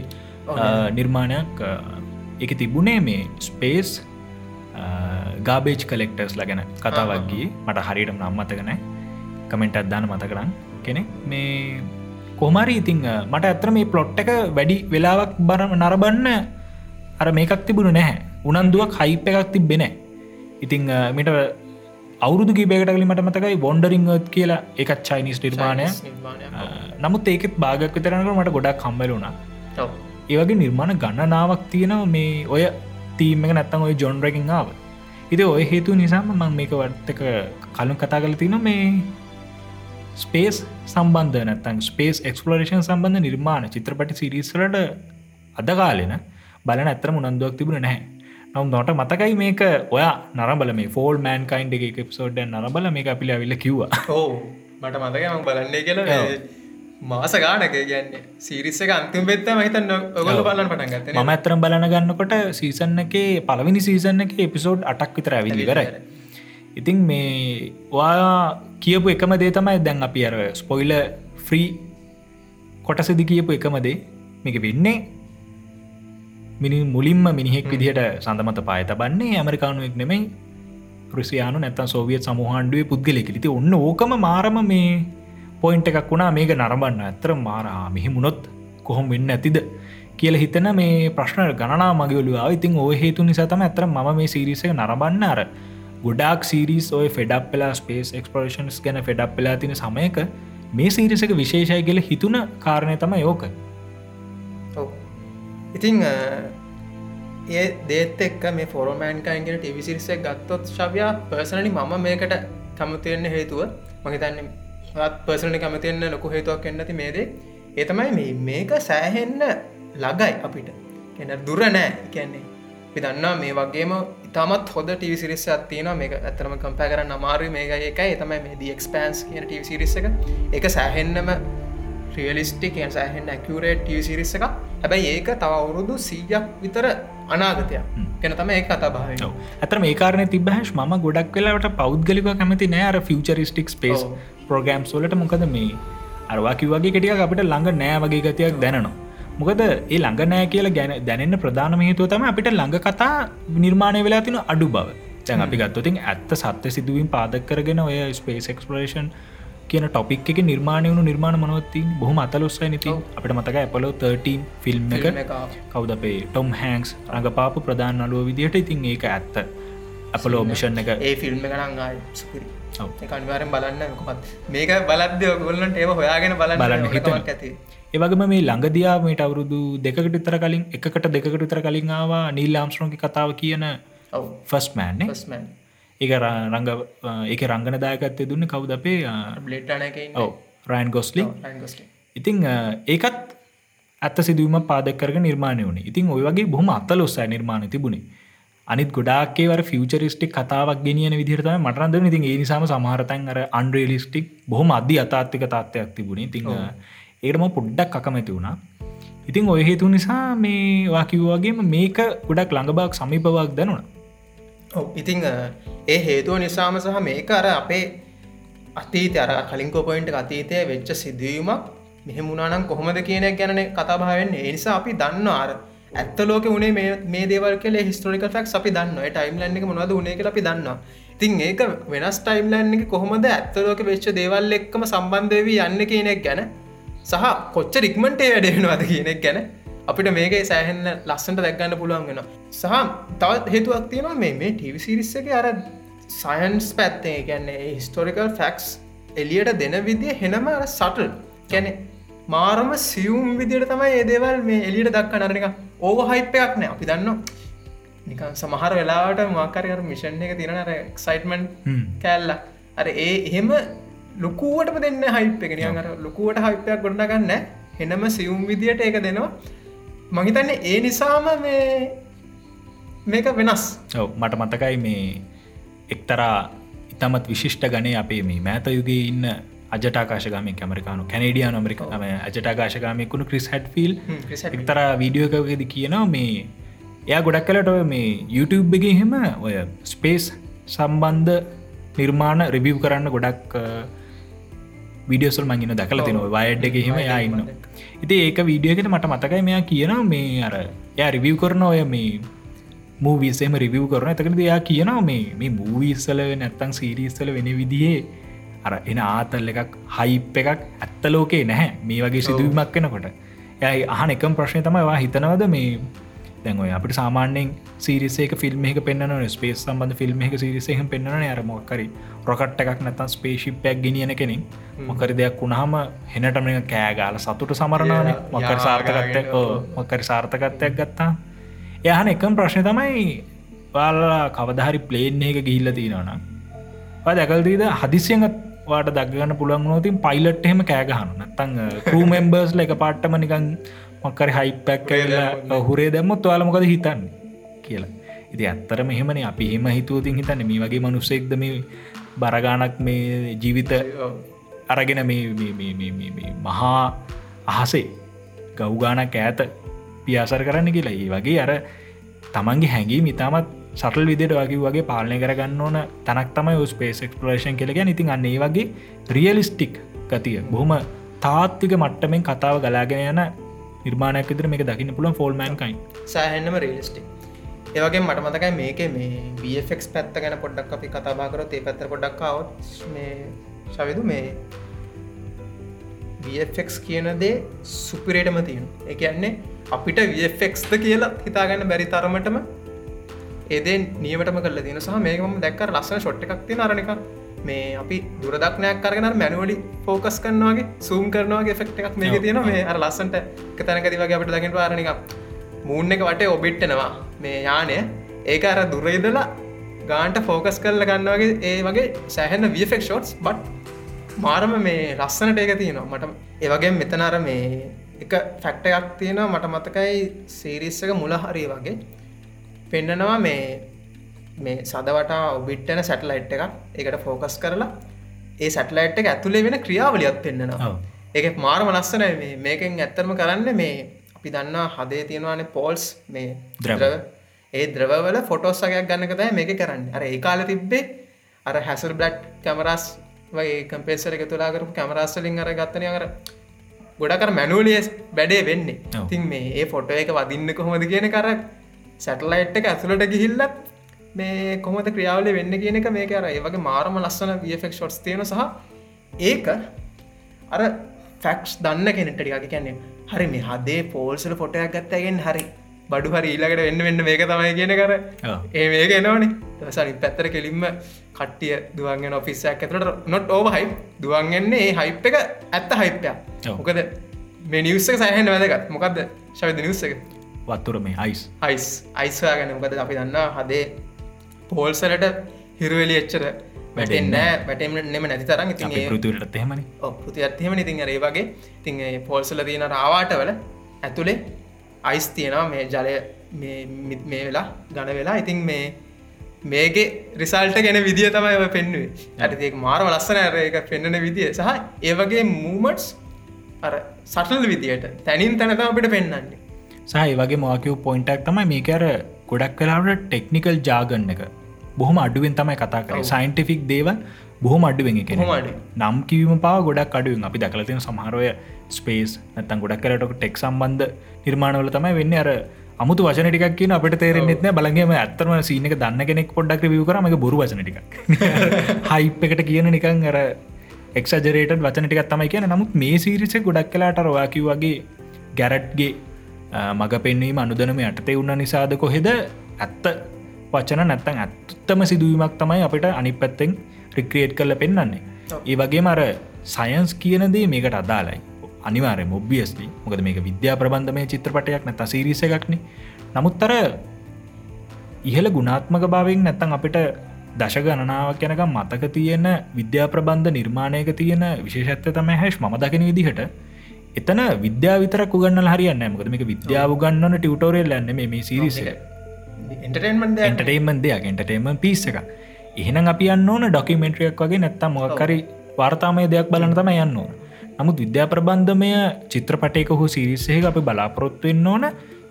නිර්මාණයක්. එක තිබුණේ මේ ස්පේස් ගාබේජ් කලෙක්ටර්ස් ලගැන කතාවක්ගේ මට හරියට නම්මතකන කමෙන්ට් අදදාන මතකරන්න කෙනෙ මේ කොමරි ඉතිං මට ඇතර මේ පලොට් එක වැඩි වෙලාවක් බරම නරබන්න අර මේකක් තිබුණු නැහැ. උනන්දුවක් හයිප එකක් තිබෙන ඉතිං මිට අවුරුදු කිබේකට කලි මට මතකයි බොන්ඩරිංත් කියලා එකත් චයිනිස් නිර්මාණය නමුත් ඒකෙත් භාගක් විතරනක මට ගොඩක් කම්බලුණා. ඒවගේ නිර්මාණ ගණනාවක් තියෙනව මේ ඔය තීම එක නැත්තන් ඔය ජොන්රකින් ආව. ඉති ඔය හේතු නිසාම මං මේක වර්තක කලුන් කතා කල තින මේ ස්පේස් සම්බන්ධ නැත්තන් ස්පේස් එක්ස්පලරේෂන් සම්බන්ධ නිර්මාණ චිත්‍රපටි සිරිස්වලට අදකාලෙන බලන ඇතරම උනන්දුවක් තිබුණ නැහැ නම් නොට මතකයි මේක ඔයා නරබල මේ ෆෝල් මෑන් කයින්් එක එප්සෝඩ් නරබල මේ අපිල ඇවිල්ල කිව්වා. ඕ මට මතකම බලන්නේ කියලා මාස ගානක කියන්නේ. සිරිස්ස අන්තිම පෙත්ත මහිතන්න ඔගොල බලන්න පටන් ගත්ත මම ඇතරම් බලන ගන්නකොට සීසන්න එකේ පලවිනි සීසන්න එක එපිසෝඩ් අටක් විතර ඇවිලි කරයි ඉතින් මේ වා කියපු එකම දේ තමයි දැන් අපි අර ස්පොයිල ෆ්‍රී කොටසදි කියපු එකමදේ මේක වෙන්නේ මිනි මුලින්ම මිනිහෙක් විදිහට සඳමත පාය තබන්නේ ඇමරිකානුවෙක් නෙමෙයි රුසියානු නැත්තන් සෝවියත් සමහන්ඩුවේ පුද්ගලෙක ලිති ඔන්න ඕකම මාරම මේ පොයින්ට එකක් වුණා. මේක නරබන්න ඇතර මාරා. මෙහි මුණොත් කොහොම වෙන්න ඇතිද කියල හිතන මේ ප්‍රශ්න ගණනා මගවලවා. ඉතින් ඔය හේතු නිසාතම ඇතර ම මේ සිරිසක නරබන්න අර ගොඩක් සිරිස් ඔය ෆෙඩක් පෙලා ස්පේස් එක්ස්පරේෂන්ස් ගැන ෆෙඩක් පෙලා තින සමයක මේ සිරිසක විශේෂය කියල හිතුන කාරණය තම යෝක ඔව්. ඉතිං අ, ඒ දේත් එක්ක මේ ෆොරමෑන්කයින්ගෙන ටිවිසිරිසක් ගත්තොත් ශවයා පර්සනලි මම මේකට කමතියෙන්න්න හේතුව මහිතන්න පර්සනලි කමතියන්න ලොකු හේතුවක් එන්නති මේදේ ඒතමයි මේ මේක සෑහෙන්න ලගයි අපිට. එන දුර නෑ. කියන්නේ පිදන්නා මේ වගේම ඉතාමත් හොද ටිවිසිරිස අත්තින මේ ඇතරම කම්පෑ කරන්න අමාරු මේක එකයි තමයි මේ දී එක්ස්පෑන්ස් කියන ටිවිසිරිස එක. එක සෑහෙන්නම රියලිස්ටික් සෑහෙන් ඇකරේට් ටිවිසිරිස එක හැබැයි ඒක තව අවුරුදු සීයක් විතර අනාගතයක්. ගැන තම ඒ කතා භාව ඇතර මේ කාරණය තිබහැශ් ම ගොඩක් වෙලාට පෞද්ගලික කැමති නෑර ෆිචරිස්ටික් ස්පේස් ඔව්. ප්‍රෝග්‍රම් සොලට මොකද මේ අරවාකි වගේ කෙටිය අපිට ළඟ නෑ වගේ ගතියක් දැනනවා. මොකද ඒ ළඟ නෑ කියලා ගැන දැනන්න ප්‍රධාන හේතුව තම අපිට ළඟ කතා නිර්මාණය වෙලා තින අඩු බව. තැන් අපි ගත්තතින් ඇත්ත සත්‍ය සිදුවීම් පාදක් කරගෙන ඔය ස්පේස් එක්ස්පලේෂන් කියන ටොපික් එක නිර්මාණය වුණු නිර්මාණ මනොත්ති බොහම අතලොස්සයි නති අපට මතක ඇපලෝ 13 ෆිල්ම් එක. කවද අපේ ටොම් හැන්ක්ස් රඟපාපු ප්‍රධාන අලුව විදිහට ඉතින් ඒක ඇත්ත. අපලෝ මිෂන් එක. ඒ ෆිල්ම් එකනං ආය සුපිරි. ඔව්. අනිවාරෙන් බලන්න කොමත් මේක බලද්‍ය ගොල්ලන්ට ඒව හොයාගෙන බලන්න බලන්න හිතෙනවා. ඇති. ඒවගම මේ ළඟදයාමට අවුරුදු දෙකට ඉතර කලින් එකට දෙකට ඉතර කලින් ආවා නීල් ආම්ස්ට්‍රෝකි කතාව කියන ඔව්. ෆස් මෑන්නේ ෆස්මන් එක රංග එක රංගන දායකත්තය දුන්න කවුද අපේ ඔව රයින් ගොස්ලි. ඉතිං ඒකත් ඇත්ත සිදුවම පාදකරග නිර්මාණය වුණ. ඉතින් ඔය වගේ බොහම අත්තලොස්සෑ නිර්මාණ තිබුණේ. අනිත් ගොඩාක්කේවර ෆියචරිස්ටික් කතාවක් ගෙනියන විදිරතම මටරන්ද ඉතින් ඒ නිසාම සමහරතන් අර අන්ඩ්‍රේලිස්ටික් බොහොම අධි අතාත්තික තත්ත්වයක් තිබුණේ. තිං ඒටම පොඩ්ඩක් අකමැති වුණා. ඉතින් ඔය හේතු නිසා මේ වාකිව්වාගේම මේක ගොඩක් ළඟබක් සමීපවක් දැනුණ ඉතිං ඒ හේතුව නිසාම සහ මේක අර අපේ අතීත අර කලින්කෝ පොයින්ට අතීතය වෙච්ච සිදුවීමක් මෙහෙමුණනම් කොහොමද කියනයක් ගැන කතාභාවෙන් ඒ නිසා අපි දන්න අර ඇත්ත ලෝක උනේ මේ දේවල් කලේ හිස්ටෝරික ෆක් අපි දන්න ටයිම් ලන්ක මොනවද උනේ කියලා අපි දන්නවා. තින් ඒක වෙනස් ටයිම් ලන්න එක කොහොමද ඇත්තලෝක වෙච්ච දේවල් එක්කම සම්බන්ධවී යන්න කියනෙක් ගැන සහ කොච්ච රික්මන්ටේ වැඩෙනවාද කියනෙක් ගැන අපිට මේක සෑහෙන්න ලස්සට දැක්ගන්න පුළුවන් වෙන සහ තවත් හේතුවක් තියෙනවා මේ මේ ටවිසිරිස්ස එක අර සයන්ස් පැත්තේ ගැන්නේ හිස්ටෝරිකල් ෆැක්ස් එලියට දෙන විදිය හෙනම සටල් කැනෙ මාරම සියුම් විදියට තමයි ඒදේවල් මේ එලියට දක්ක නරනික ඕව හයිපයක් නෑ. අපි දන්න නිකන් සමහර වෙලාට මාකරය මිෂන් එක තිරනර එක්සයිටමන් කෑල්ල. අර ඒ එහෙම ලොකුවටම දෙන්න හයිප් එක. නියන් අර ලොකුවට හයිපයක් ගොඩන ගන්න හෙනම සියුම් විදියට ඒක දෙනවා මහිතන්නේ ඒ නිසාම මේ මේක වෙනස්. ඔව මට මතකයි මේ එක්තරා ඉතමත් විශිෂ්ට ගනේ අපේ මේ මෑත යුගේ ඉන්න අජටාකාශගම කැමරිකානු කැනඩියන් අමරිකම අජටාකාශගමයකුණු ක්‍රිස් හැට් ෆිල් එක්තර වීඩියෝ එකකද කියනවා මේ එයා ගොඩක් කලට මේ YouTube එක එහෙම ඔය ස්පේස් සම්බන්ධ නිර්මාණ රිවිව් කරන්න ගොඩක් විඩියසල් මංගින දැකල තින වයඩ් එක එහෙම යා ඉන්න ඉති ඒක වීඩියෝකට මට මතකයි මෙයා කියනවා මේ අර යා රිවිව් කරන ඔය මේ මූවිසේම රිවිව් කරන එතකන දෙයා කියනවා මේ මේ මූවිස්සල නැත්තං සීරීස්සල වෙන විදිහේ අර එන ආතල් එකක් හයිප් එකක් ඇත්ත ලෝකේ නැහැ. මේ වගේ සිදුවීමක් වෙනකොට. යයි අහන එකම් ප්‍රශ්නය තමයිවා හිතනවද මේ දැන්ඔය අපට සාමාන්‍යෙන් සිරිසේක ෆිල්ම් එක පෙන්න්න ස්පේස් සම්බඳ ෆිල්ම් එක සිරිසයහ පෙන්න්න අර මොක්කරි රොකට් එකක් නැතන් ස්පේශිප්පයක් ගෙනියන කෙනින් මොකරි දෙයක් වුණහම හෙනටම කෑගාල සතුට සමරණන මොකර සාර්ථකත්ය මොකරි සාර්ථකත්වයක් ගත්තා යහන එකම් ප්‍රශ්නය තමයි පාලා කවදහරි ප්ලේන් එක ගිහිල්ල තියෙනවන දැකල්දීද හදිසියගත් වාට දක්ගන්න පුළුවන් නෝතින් පයිලට් එහෙම කෑගහන්න නත්තං කූමෙම්බර්ස්ල එක පාට්ටම නිකන් මොක්කරි හයිපැක් කලා හුරේ දැම්මොත් වාල මොකද හිතන්න කියලා. ඉති අත්තර මෙහෙමන අපි එහෙම හිතුවතින් හිතන්න මේ වගේ මනුස්සෙක්ද මේ බරගානක් මේ ජීවිත අරගෙන මේ මහා අහසේ ගෞගානක් ඈත පියාසර කරන්න කියලා. ඒ වගේ අර තමන්ගේ හැඟී මිතාමත් සටල් විදිට වගේ වගේ පාලනය කරගන්න ඕන තනක් තමයි ස්පේස් එක්ස්පලේෂන් කෙලග ඉතින් අන්නේ වගේ රියලිස්ටික් ගතිය බොහොම තාත්තික මට්ටමෙන් කතාව ගලාගෙන යන නිර්මාණයක් විදිර මේක දකින්න පුළන් ෆෝල්මන්කයි සෑහෙන්න්නම රියලිස්ටික් ඒවගේ මට මතකයි මේක මේ බෆෙක් පැත්ත ගැන පොඩ්ඩක් අපි කතාබාකරොත් ඒ පැත්තර පොඩ්ඩක්කාවත් මේ ශවිදු මේ VFX කියන දේ සුපිරේටම තියෙන එකන්නේ අපිට VFXද කියලා හිතාගන්න බැරි තරමටම ඒදේ නියමටම කල තින සහ මේකම දැක්ක ලස්සන ෂොට් එකක් තින අරනික මේ අපි දුරදක්නයක් කරගෙන මැනුවලි ෆෝකස් කරනවාගේ සූම් කරනවාගේ ෆෙක්ට එකක් මේක තියෙන මේ අර ලස්සන්ට කතනකතිවගේ අපට දකිට ආරනික මූන් එක වටේ ඔබිට්ටනවා මේ යානය. ඒක අර දුරයිදලා ගාන්ට ෆෝකස් කරල ගන්නවගේ ඒ වගේ සෑහෙන්න වෆෙක් ෂෝට්ස් බට් මාරම මේ ලස්සනට ඒක තියෙනවා. මට ඒවගේ මෙතනර මේ එක ෆැක්ටයක් තියෙනවා. මට මතකයි සීරිස්සක මුල හරි වගේ පෙන්නනවා මේ මේ සදවට ඔබිට්ටන සැටලයිට් එක එකට ෆෝකස් කරලා ඒ සැටලයිට් එක ඇතුළේ වෙන ක්‍රියාවලියත් පෙන්න්නනවා ඒක මාරම ලස්සන මේකෙන් ඇත්තරම කරන්න මේ අපි දන්නා හදේ තියෙනවානේ පෝල්ස් මේ ද්‍රව. ඒ ද්‍රවල ෆොටෝස්සගයක් ගන්නකතයි මේක කරන්න. අර ඒ කාල තිබ්බේ අර හැසල් බ්ලට් කැමරස් වගේ කම්පේසර එක තුලා කරපු කැමරස්සලින් අර ගත්තනය කර ගොඩකර මැනුවලියස් බැඩේ වෙන්නේ. තින් මේ ඒ ෆොටෝ එක වදින්න කොහොමද කියන කරක් සැටලයිට් එක ඇතුළට ගිහිල්ලත් මේ කොමද ක්‍රියාවල වෙන්න කියන එක මේක අර ඒවගේ මාරම ලස්සන වෆෙක් ෂොට්ස් තියෙන සහ ඒක අර ෆැක්ස් දන්න කෙනෙටටික කියන්නේ හරි මේ හදේ පෝල්සල ෆොටයක් ගත්තගෙන් හරි බඩු හරි ඊලකට වෙන්න වෙන්න මේක තමයි කියන කර ඒ මේක එනවනේ. දසනි පැත්තර කෙලින්ම කට්ටිය දුවන්ගෙන ඔෆිස්සයක් ඇතුට නොට ඕව හයි දුවන්ගන්නේ ඒ හයිප් එක ඇත්ත හයිප්පයක් මොකද මේ නිවස්සක සයහෙන් වැදගත්. මොකක්ද ශවිද නිවස්ස එක? වත්තුර මේ අයිස් අයිස් අයිස්වා ගැන මොකද අපි දන්න හදේ පෝල්සලට හිරුවලි එච්චර වැටෙන්න වැටෙම නෙම නැති තරම්. ඉතින් ඒ පෘතුවලට එහෙමනි. පුති අත්හෙම ඉතින් ඒ වගේ තින් පෝල්සල තියෙන රාවාට වල ඇතුළේ අයිස් තියෙනවා. මේ ජලය මේ වෙලා ගණ වෙලා. ඉතින් මේ මේක රිසල්ට ගැන විදිිය තමයි ඔය පෙන්නුවේ ඇතික මාරව ලස්සන ඇර එක පෙන්න්නන විදිිය සහ ඒවගේ මූමටස් අර සටල් විදියට තැනින් තැනත අපිට පෙන්න්නන්නේ සහයි වගේ මෝකව පොයින්ටක් තමයි මේකර ගොඩක් කලාවට ටෙක්නිකල් ජාගන්න එක. බොහොම අඩුවෙන් තමයි කතා කර සයින්ටිෆික් දේව බොහොම අඩුවෙන් එක නම් කිවීම පා ගොඩක් අඩුවෙන්. අපි දකලතින සමහරය ස්පේස් නැතන් ගොඩක් කරටක ටෙක් සම්බන්ධ නිර්මාණවල තමයි වෙන්න. අර අමුතු වචන ටික් කියන අපට තේරෙන්නෙත්න බලගේම ඇත්තරම සීනක දන්න කෙනෙක් පොඩ්ඩක් විය කරම බොරු වචන ටික හයිප් එකට කියන නිකං අර එක්ජරේට වචන ටිකත් තමයි කියන නමුත් මේ සිරිස ගොඩක් කලාට රවාකි වගේ ගැරට්ගේ මඟ පෙන්වීම අනුදනම යටතේ උන්න නිසාද කොහෙද? ඇත්ත වචන නැත්තන් ඇත්තම සිදුවීමක් තමයි අපිට අනි පැත්තෙන් රික්‍රියේට් කරල පෙන්න්නන්නේ ඒ වගේ මර සයන්ස් කියනදේ මේකට අදාලයි අනිවාරය මොබ්බියස්ලි මොකද මේක විද්‍යා ප්‍රබන්ධ මේ චිත්‍රපටයක් නැත සිරිස එකක්න. නමුත්තර ඉහල ගුණාත්මක භාවෙන් නැත්තන් අපිට දශ ගණනාවක් යනක මතක තියෙන විද්‍යා ප්‍රබන්ධ නිර්මාණයක තියෙන විශේෂත්ව තම හැෂ් ම දකින විදිහට එතන විද්‍යා විතර ගන්න හරියන්න මකද මේක විද්‍යාව ගන්නන ටියටෝරල් ලන්න මේ සිරිස එන්ටර්ටේමන් දෙයක් එන්ටර්ටේම පිස් එක එහෙනම් අපි යන්න ඕන ඩොකිමෙන්ට්‍රියක් වගේ නැත්තම් මොකරි වාර්තාමය දෙයක් බලන්න තම යන්න ඕන. නමුත් විද්‍යා ප්‍රබන්ධමය චිත්‍රපටයක හෝ සිරිස්සයක අපි බලාපොරොත්තුවෙන්න ඕන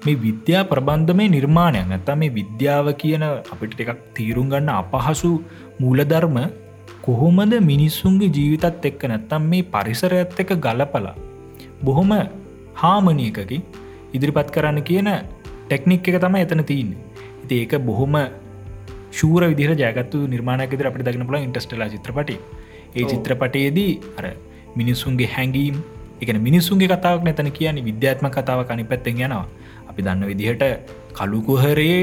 මේ විද්‍යා ප්‍රබන්ධමය නිර්මාණයක්. නැත්තම් මේ විද්‍යාව කියන අපිට එකක් තීරුම් ගන්න අපහසු මූලධර්ම කොහොමද මිනිස්සුන්ගේ ජීවිතත් එක්ක නැත්තම් මේ පරිසරඇත් එක ගලපලා බොහොම හාමනියකකි. ඉදිරිපත් කරන්න කියන ටෙක්නික් එක තම එතන තියන්න. ඉති ඒක බොහොම ශූර විදිර ජයගත්තු නිර්මාණයකෙද අපට දකින පුල ඉන්ටස්ටලා චිත්‍රපටි. ඒ චිත්‍රපටයේදී අර මිනිස්සුන්ගේ හැඟීම් එක මිනිස්සුන්ගේ කතාවක් නැතන කියන විද්‍යාත්ම කතාව කනි පැත්තෙන් යනවා. අපි දන්න විදිහට කළුකුහරයේ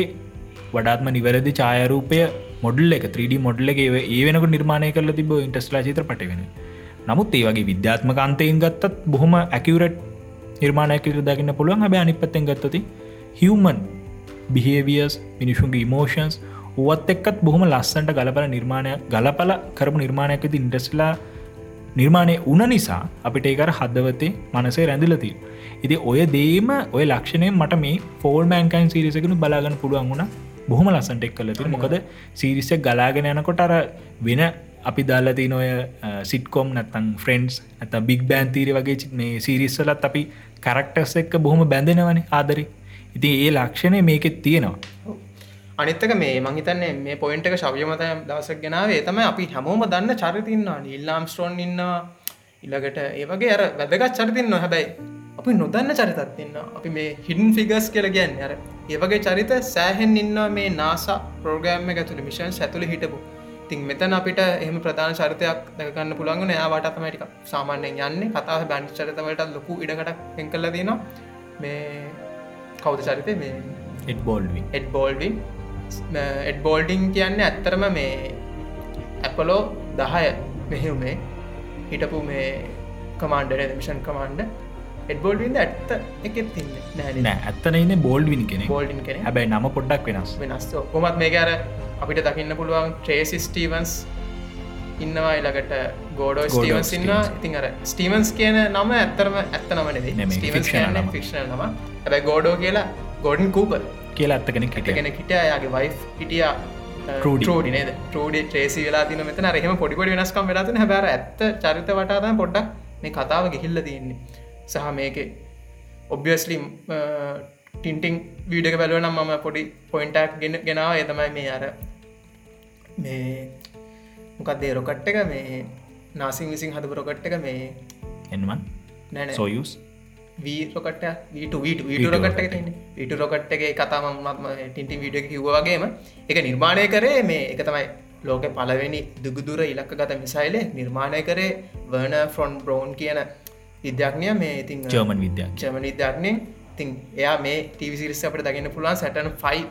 වඩාත්ම නිවැරදි ඡායරූපය මොඩල් එක 3D මොඩල් එක ඒ වෙනක නිර්මාණය කරල තිබ ඉන්ටස්ලා චිත්‍රපට වෙන නමුත් ඒ වගේ විද්‍යාත්මක අන්තයෙන් ගත්තත් බොහොම ඇකිවරට් නිර්මාණයකර දකින්න පුළුවන්. හැබ අනි පත්තෙන් ගත්තති හිවමන් බිහේවියස් මිනිසුන්ගේ ඉමෝෂන්ස් ඔවත් එක්කත් බොහොම ලස්සන්ට ගලපල නිර්මාණය ගලපල කරපු නිර්මාණයකති ඉන්ටස්ලා නිර්මාණය උන නිසා අපිට ඒකර හදවතේ මනසේ රැඳිලති ඉති ඔය දේම ඔය ලක්ෂණය මට මේ ෆෝල් මෑන්කයින් සිරිසකනු බලාගන්න පුළුවන් වුණ. බොහොම ලස්සන්ට එක් කලති මොකද සිරිසක් ගලාගෙන යනකොට අර වෙන අපි දාලති නොය සිට්කොම් නැතන් ෆ්‍රෙන්න්ස් ඇත බික් බෑන් තීර වගේ මේ සිරිස්සලත් අපි කරක්ටස් එක්ක බොහොම බැඳෙනවන ආදරි. ඉති ඒ ලක්ෂණය මේකෙත් තියෙනවා. අනිත්තක මේ මහිතන්නේ මේ පොයින්ට එක ශව්‍යමතය දවසක් ගෙනාවේ තම අපි හැමෝම දන්න චරිතින්නවා නිල්ලාම් ස්ටෝන් ඉන්නවා ඉල්ලගට ඒවගේ අර වැදගත් චරිතින්න හැබැයි අපි නොදන්න චරිතත් ඉන්න අපි මේ හිඩන් ෆිගස් කියල ගැන්න අර ඒවගේ චරිත සෑහෙන් ඉන්න මේ නාසා ප්‍රෝගෑම් එක තුළ මිෂන් ඇතුළ හිටපු. තින් මෙතන අපිට එහම ප්‍රධාන චරිතයක් දැකන්න පුළන්ග නෑවාට තමටික සාමාන්‍යයෙන් යන්නේ. කතා බැන්් චරිතවලට ලොකු ඉඩකට පෙන් කල්ල දනවා. මේ කෞද චරිතය මේ Ed Baldwin Ed Baldwin Ed Baldwin කියන්න ඇත්තරම මේ ඇපලෝ දහය මෙහෙවුමේ හිටපු මේ කමාන්ඩ මිෂන් කමාන්ඩ එඩ්බෝල්ඩින්ද ඇත්ත එක තින්න නෑ ඇත්තන ඉන්න බෝල්ඩින් කෙන බෝල්ඩින් කෙන හැබැයි නම පොඩ්ඩක් වෙනස්. වෙනස්. කොමත් මේ අර අපිට දකින්න පුළුවන් ට්‍රේසි ස්ටීවන්ස් ඉන්නවා එලකට ගෝඩෝ ස්ටීවන්ස් ඉන්න ඉතින් අර ස්ටීවන්ස් කියන නම ඇත්තරම ඇත්ත නමන ෆික්ෂන නම. ඇබැයි ගෝඩෝ කියලා ගෝඩන් කූපර් කියලා ඇත්තගෙන කෙන හිටයාගේ වයි් හිටියා. ටෝඩි නේද? ටෝඩ ට්‍රේසි වෙලා තින මෙතන රහෙම පොඩිපොඩි වෙනස්කම් වෙලාතින හැබර ඇත්ත චරිත වටාතම පොඩ්ඩක් මේ කතාව ගිහිල්ල තියන්නේ සහ මේක ඔබ්ියස්ලි ටින්ටිං වීඩක බැලුව නම් මම පොඩි පොයින්ටක් ගෙන ගෙනාව. එතමයි මේ අර මේ මොකක්දේ රොකට් එක? මේ නාසිං විසින් හදපු රොකට් එක මේ එන්මන් නැන සෝයස් වීරොකට වීට වීට රොකට් විට රොකට් එක කතාම ටින්ටි විඩ කිව්වාගේම එක නිර්මාණය කරේ මේ එක තමයි ලෝක පලවෙනි දුගදුර ඉලක්ක ගත මිසයිල නිර්මාණය කරේ වර්න ෆ්‍රොන්් බ්‍රෝන් කියන විද්‍යාඥය මේ ඉතින් ජර්මන් විද්‍යා ජර්මන විද්‍යාඥය තින් එයා මේ ටීවිසිරිස අපට දකින්න පුළුවන් සැටන ෆයි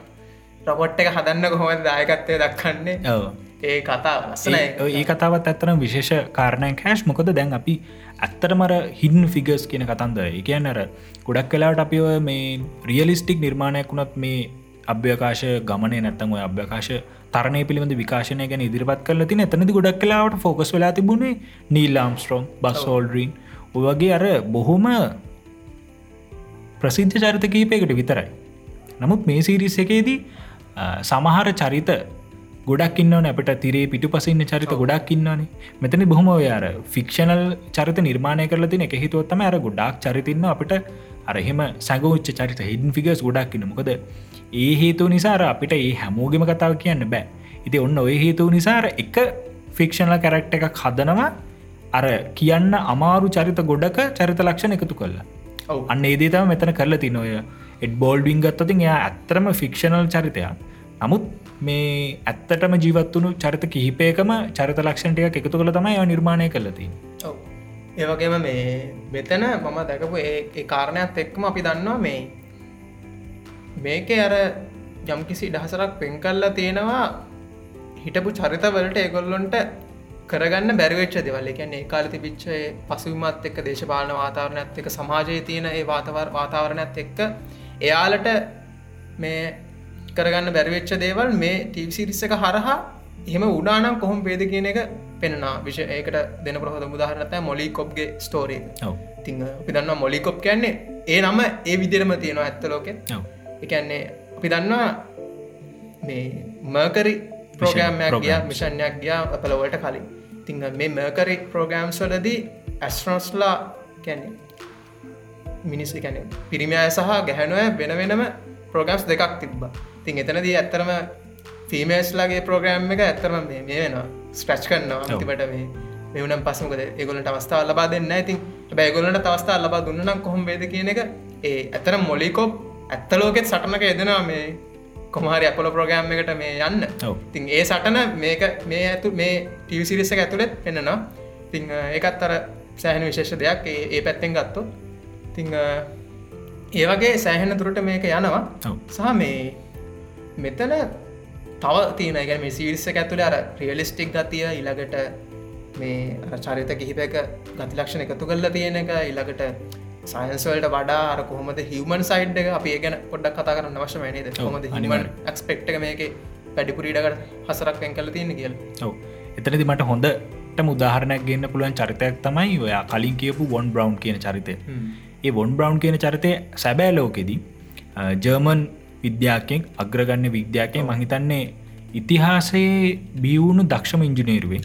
රොකොට් එක හදන්න කොහොම දායකත්වය දක්කන්නේ ඒ කතා ඒ කතාවත් ඇත්තරම් විශේෂ කාරණය කෑශ් මොකද දැන් අපි ඇත්තරමර හින් ෆිගස් කියන කතන්ද එකයන්න අර ගොඩක් කලාට අපි මේ රියලිස්ටික් නිර්මාණයක් වුණත් මේ අභ්‍යකාශ ගමන නැත්තම ඔය අභ්‍යකාශ තරණය පිළිබඳ විකාශනය ගැන ඉදිරිපත් කල තින එතනති ගොඩක් කලාවට ෆෝකස් වෙලා තිබුණේ නීල්ලාම්ස්ට්‍රෝම් බස් හෝල්ඩරීන් ඔවගේ අර බොහොම ප්‍රසිද්ධ චරිත කීපයකට විතරයි. නමුත් මේ සිරිස් එකේදී සමහර චරිත ගොඩක් ඉන්නවන අපට තිරේ පිටු පසින්න චරිත ගොඩක් ඉන්නවනේ. මෙතනි බොහොම ඔයාර ෆික්ෂනල් චරිත නිර්මාණය කරල තින එක හිතුවත්තම අර ගොඩක් චරිතන්න අපිට අරහෙම සැගෝච්ච චරිත හිඩන් ෆිගස් ගොඩක් ඉන්න. මොකද ඒ හේතු නිසාර අපිට ඒ හැමෝගෙම කතාව කියන්න බෑ. ඉති ඔන්න ඔය හේතු නිසාර එක ෆික්ෂනල කැරක්ට එක හදනවා අර කියන්න අමාරු චරිත ගොඩක චරිත ලක්ෂණ එකතු කරලා අන්න ඒදේතම මෙතන කරලා තින ඔය එඩ් බෝල්ඩිං ගත්තතින් එයා ඇත්තරම ෆික්ෂනල් චරිතයක්. නමුත් මේ ඇත්තටම ජීවත්වුණු චරිත කිහිපයකම චරිත ලක්ෂණටයක් එකතු කළ තමයි නිර්මාණය කලති ඒවගේම මේ මෙතන මම දැකපු ඒ කාරණයක් එක්කම අපි දන්නවා මේ මේක අර යම්කිසි දහසරක් පෙන් කල්ලා තියෙනවා හිටපු චරිතවලට ඒගොල්ලොන්ට කරගන්න බැරිවෙච්ච දෙවල්. එකැන ඒ කාල තිබිච්චේ පසුමත් එක්ක දේශපාලන වාතාවරණයත් එක සමාජය තියෙන ඒ වාතවර වාතාවරණයත් එක්ක එයාලට මේ කරගන්න බැරිවෙච්ච දේවල් මේ ටීසිරිස්ස එක හරහා එහෙම උඩානම් කොහොම පේද කියන එක පෙන්නා. විශ ඒකට දෙන ප්‍රහොද මුදාහරනත මොලි කොප්ගේ ස්ටෝරී තිං අපි දන්න මොලිකොප් කියන්නේ ඒ නම ඒ විදිරම තියෙනවා ඇත්ත ලෝකෙ එකන්නේ අපි දන්නවා මේ මර්කරි ප්‍රෝගෑම්යක් ගිය මිෂණයක් ගියා අපලවට කලින් තිං මේ මර්කරි ප්‍රෝගෑම්ස් වලදී ඇස්ට්‍රෝස්ලා කැන්නේ මිනිස් කැන පිරිමිය සහ ගැහැනුව වෙන වෙනම ප්‍රෝගම්ස් දෙකක් තිබ්බ. තින් එතනදී ඇත්තරම ෆිමේස්ලාගේ ප්‍රෝග්‍රම් එක ඇත්තරම මේ වෙනවා. ස්ක්‍රච් කරන්නවා තිබට මේ මෙවනම් පසමකද ඒගොලට අවස්ථා ලබා දෙන්න ඉතින් බැගොලට තවස්ථා ලබා දුන්නනම් කොහොම වේද කියන එක ඒ ඇතර මොලිකොප් ඇත්තලෝකෙත් සටනක යෙදෙනවා මේ කොමහරි අපපොල ප්‍රෝග්‍රම් එකට මේ යන්න. තින් ඒ සටන මේක මේ ඇතු මේ ටීවිසිරිස ඇතුළෙත් පෙන්න්නනවා තිං ඒකත් අර සෑහන විශේෂ දෙයක්. ඒ පැත්තෙන් ගත්තු තිං ඒවගේ සෑහෙන තුරට මේක යනවා. සහ මේ මෙතන තව තියන ගැන මේ සිරිස්ස ඇතුළ අර රියලිස්ටික් ගතිය ඉළඟට මේ චරිත කිහිපක ගති ලක්ෂණ එකතු කල්ල තියෙන එක ඉළඟට සයින්ස්වල්ට වඩා අර කොහොමද හිවමන් සයිඩ් එක අපි ගැන පොඩ්ඩක් කතා කරන්න අවශ්‍ය නේද? කොමද හිමන් ක්ස්පෙක්් එක මේක පැඩිපුරීඩකට හසරක් වෙන් කල තියෙන කියල? ඔව. එතනති මට හොඳට මුදාහරණයක් ගන්න පුළුවන් චරිතයක් තමයි ඔයා කලින් කියපු වොන් බ්‍රවන්් කියන චරිතය. ඒ වොන් බ්‍රවන්් කියන චරිතය සැබෑ ලෝකෙදී ජර්මන් විද්‍යාකෙන් අග්‍රගන්න විද්‍යාකය මහිතන්නේ ඉතිහාසයේ බියවුණු දක්ෂම ඉංජිනේරුවේ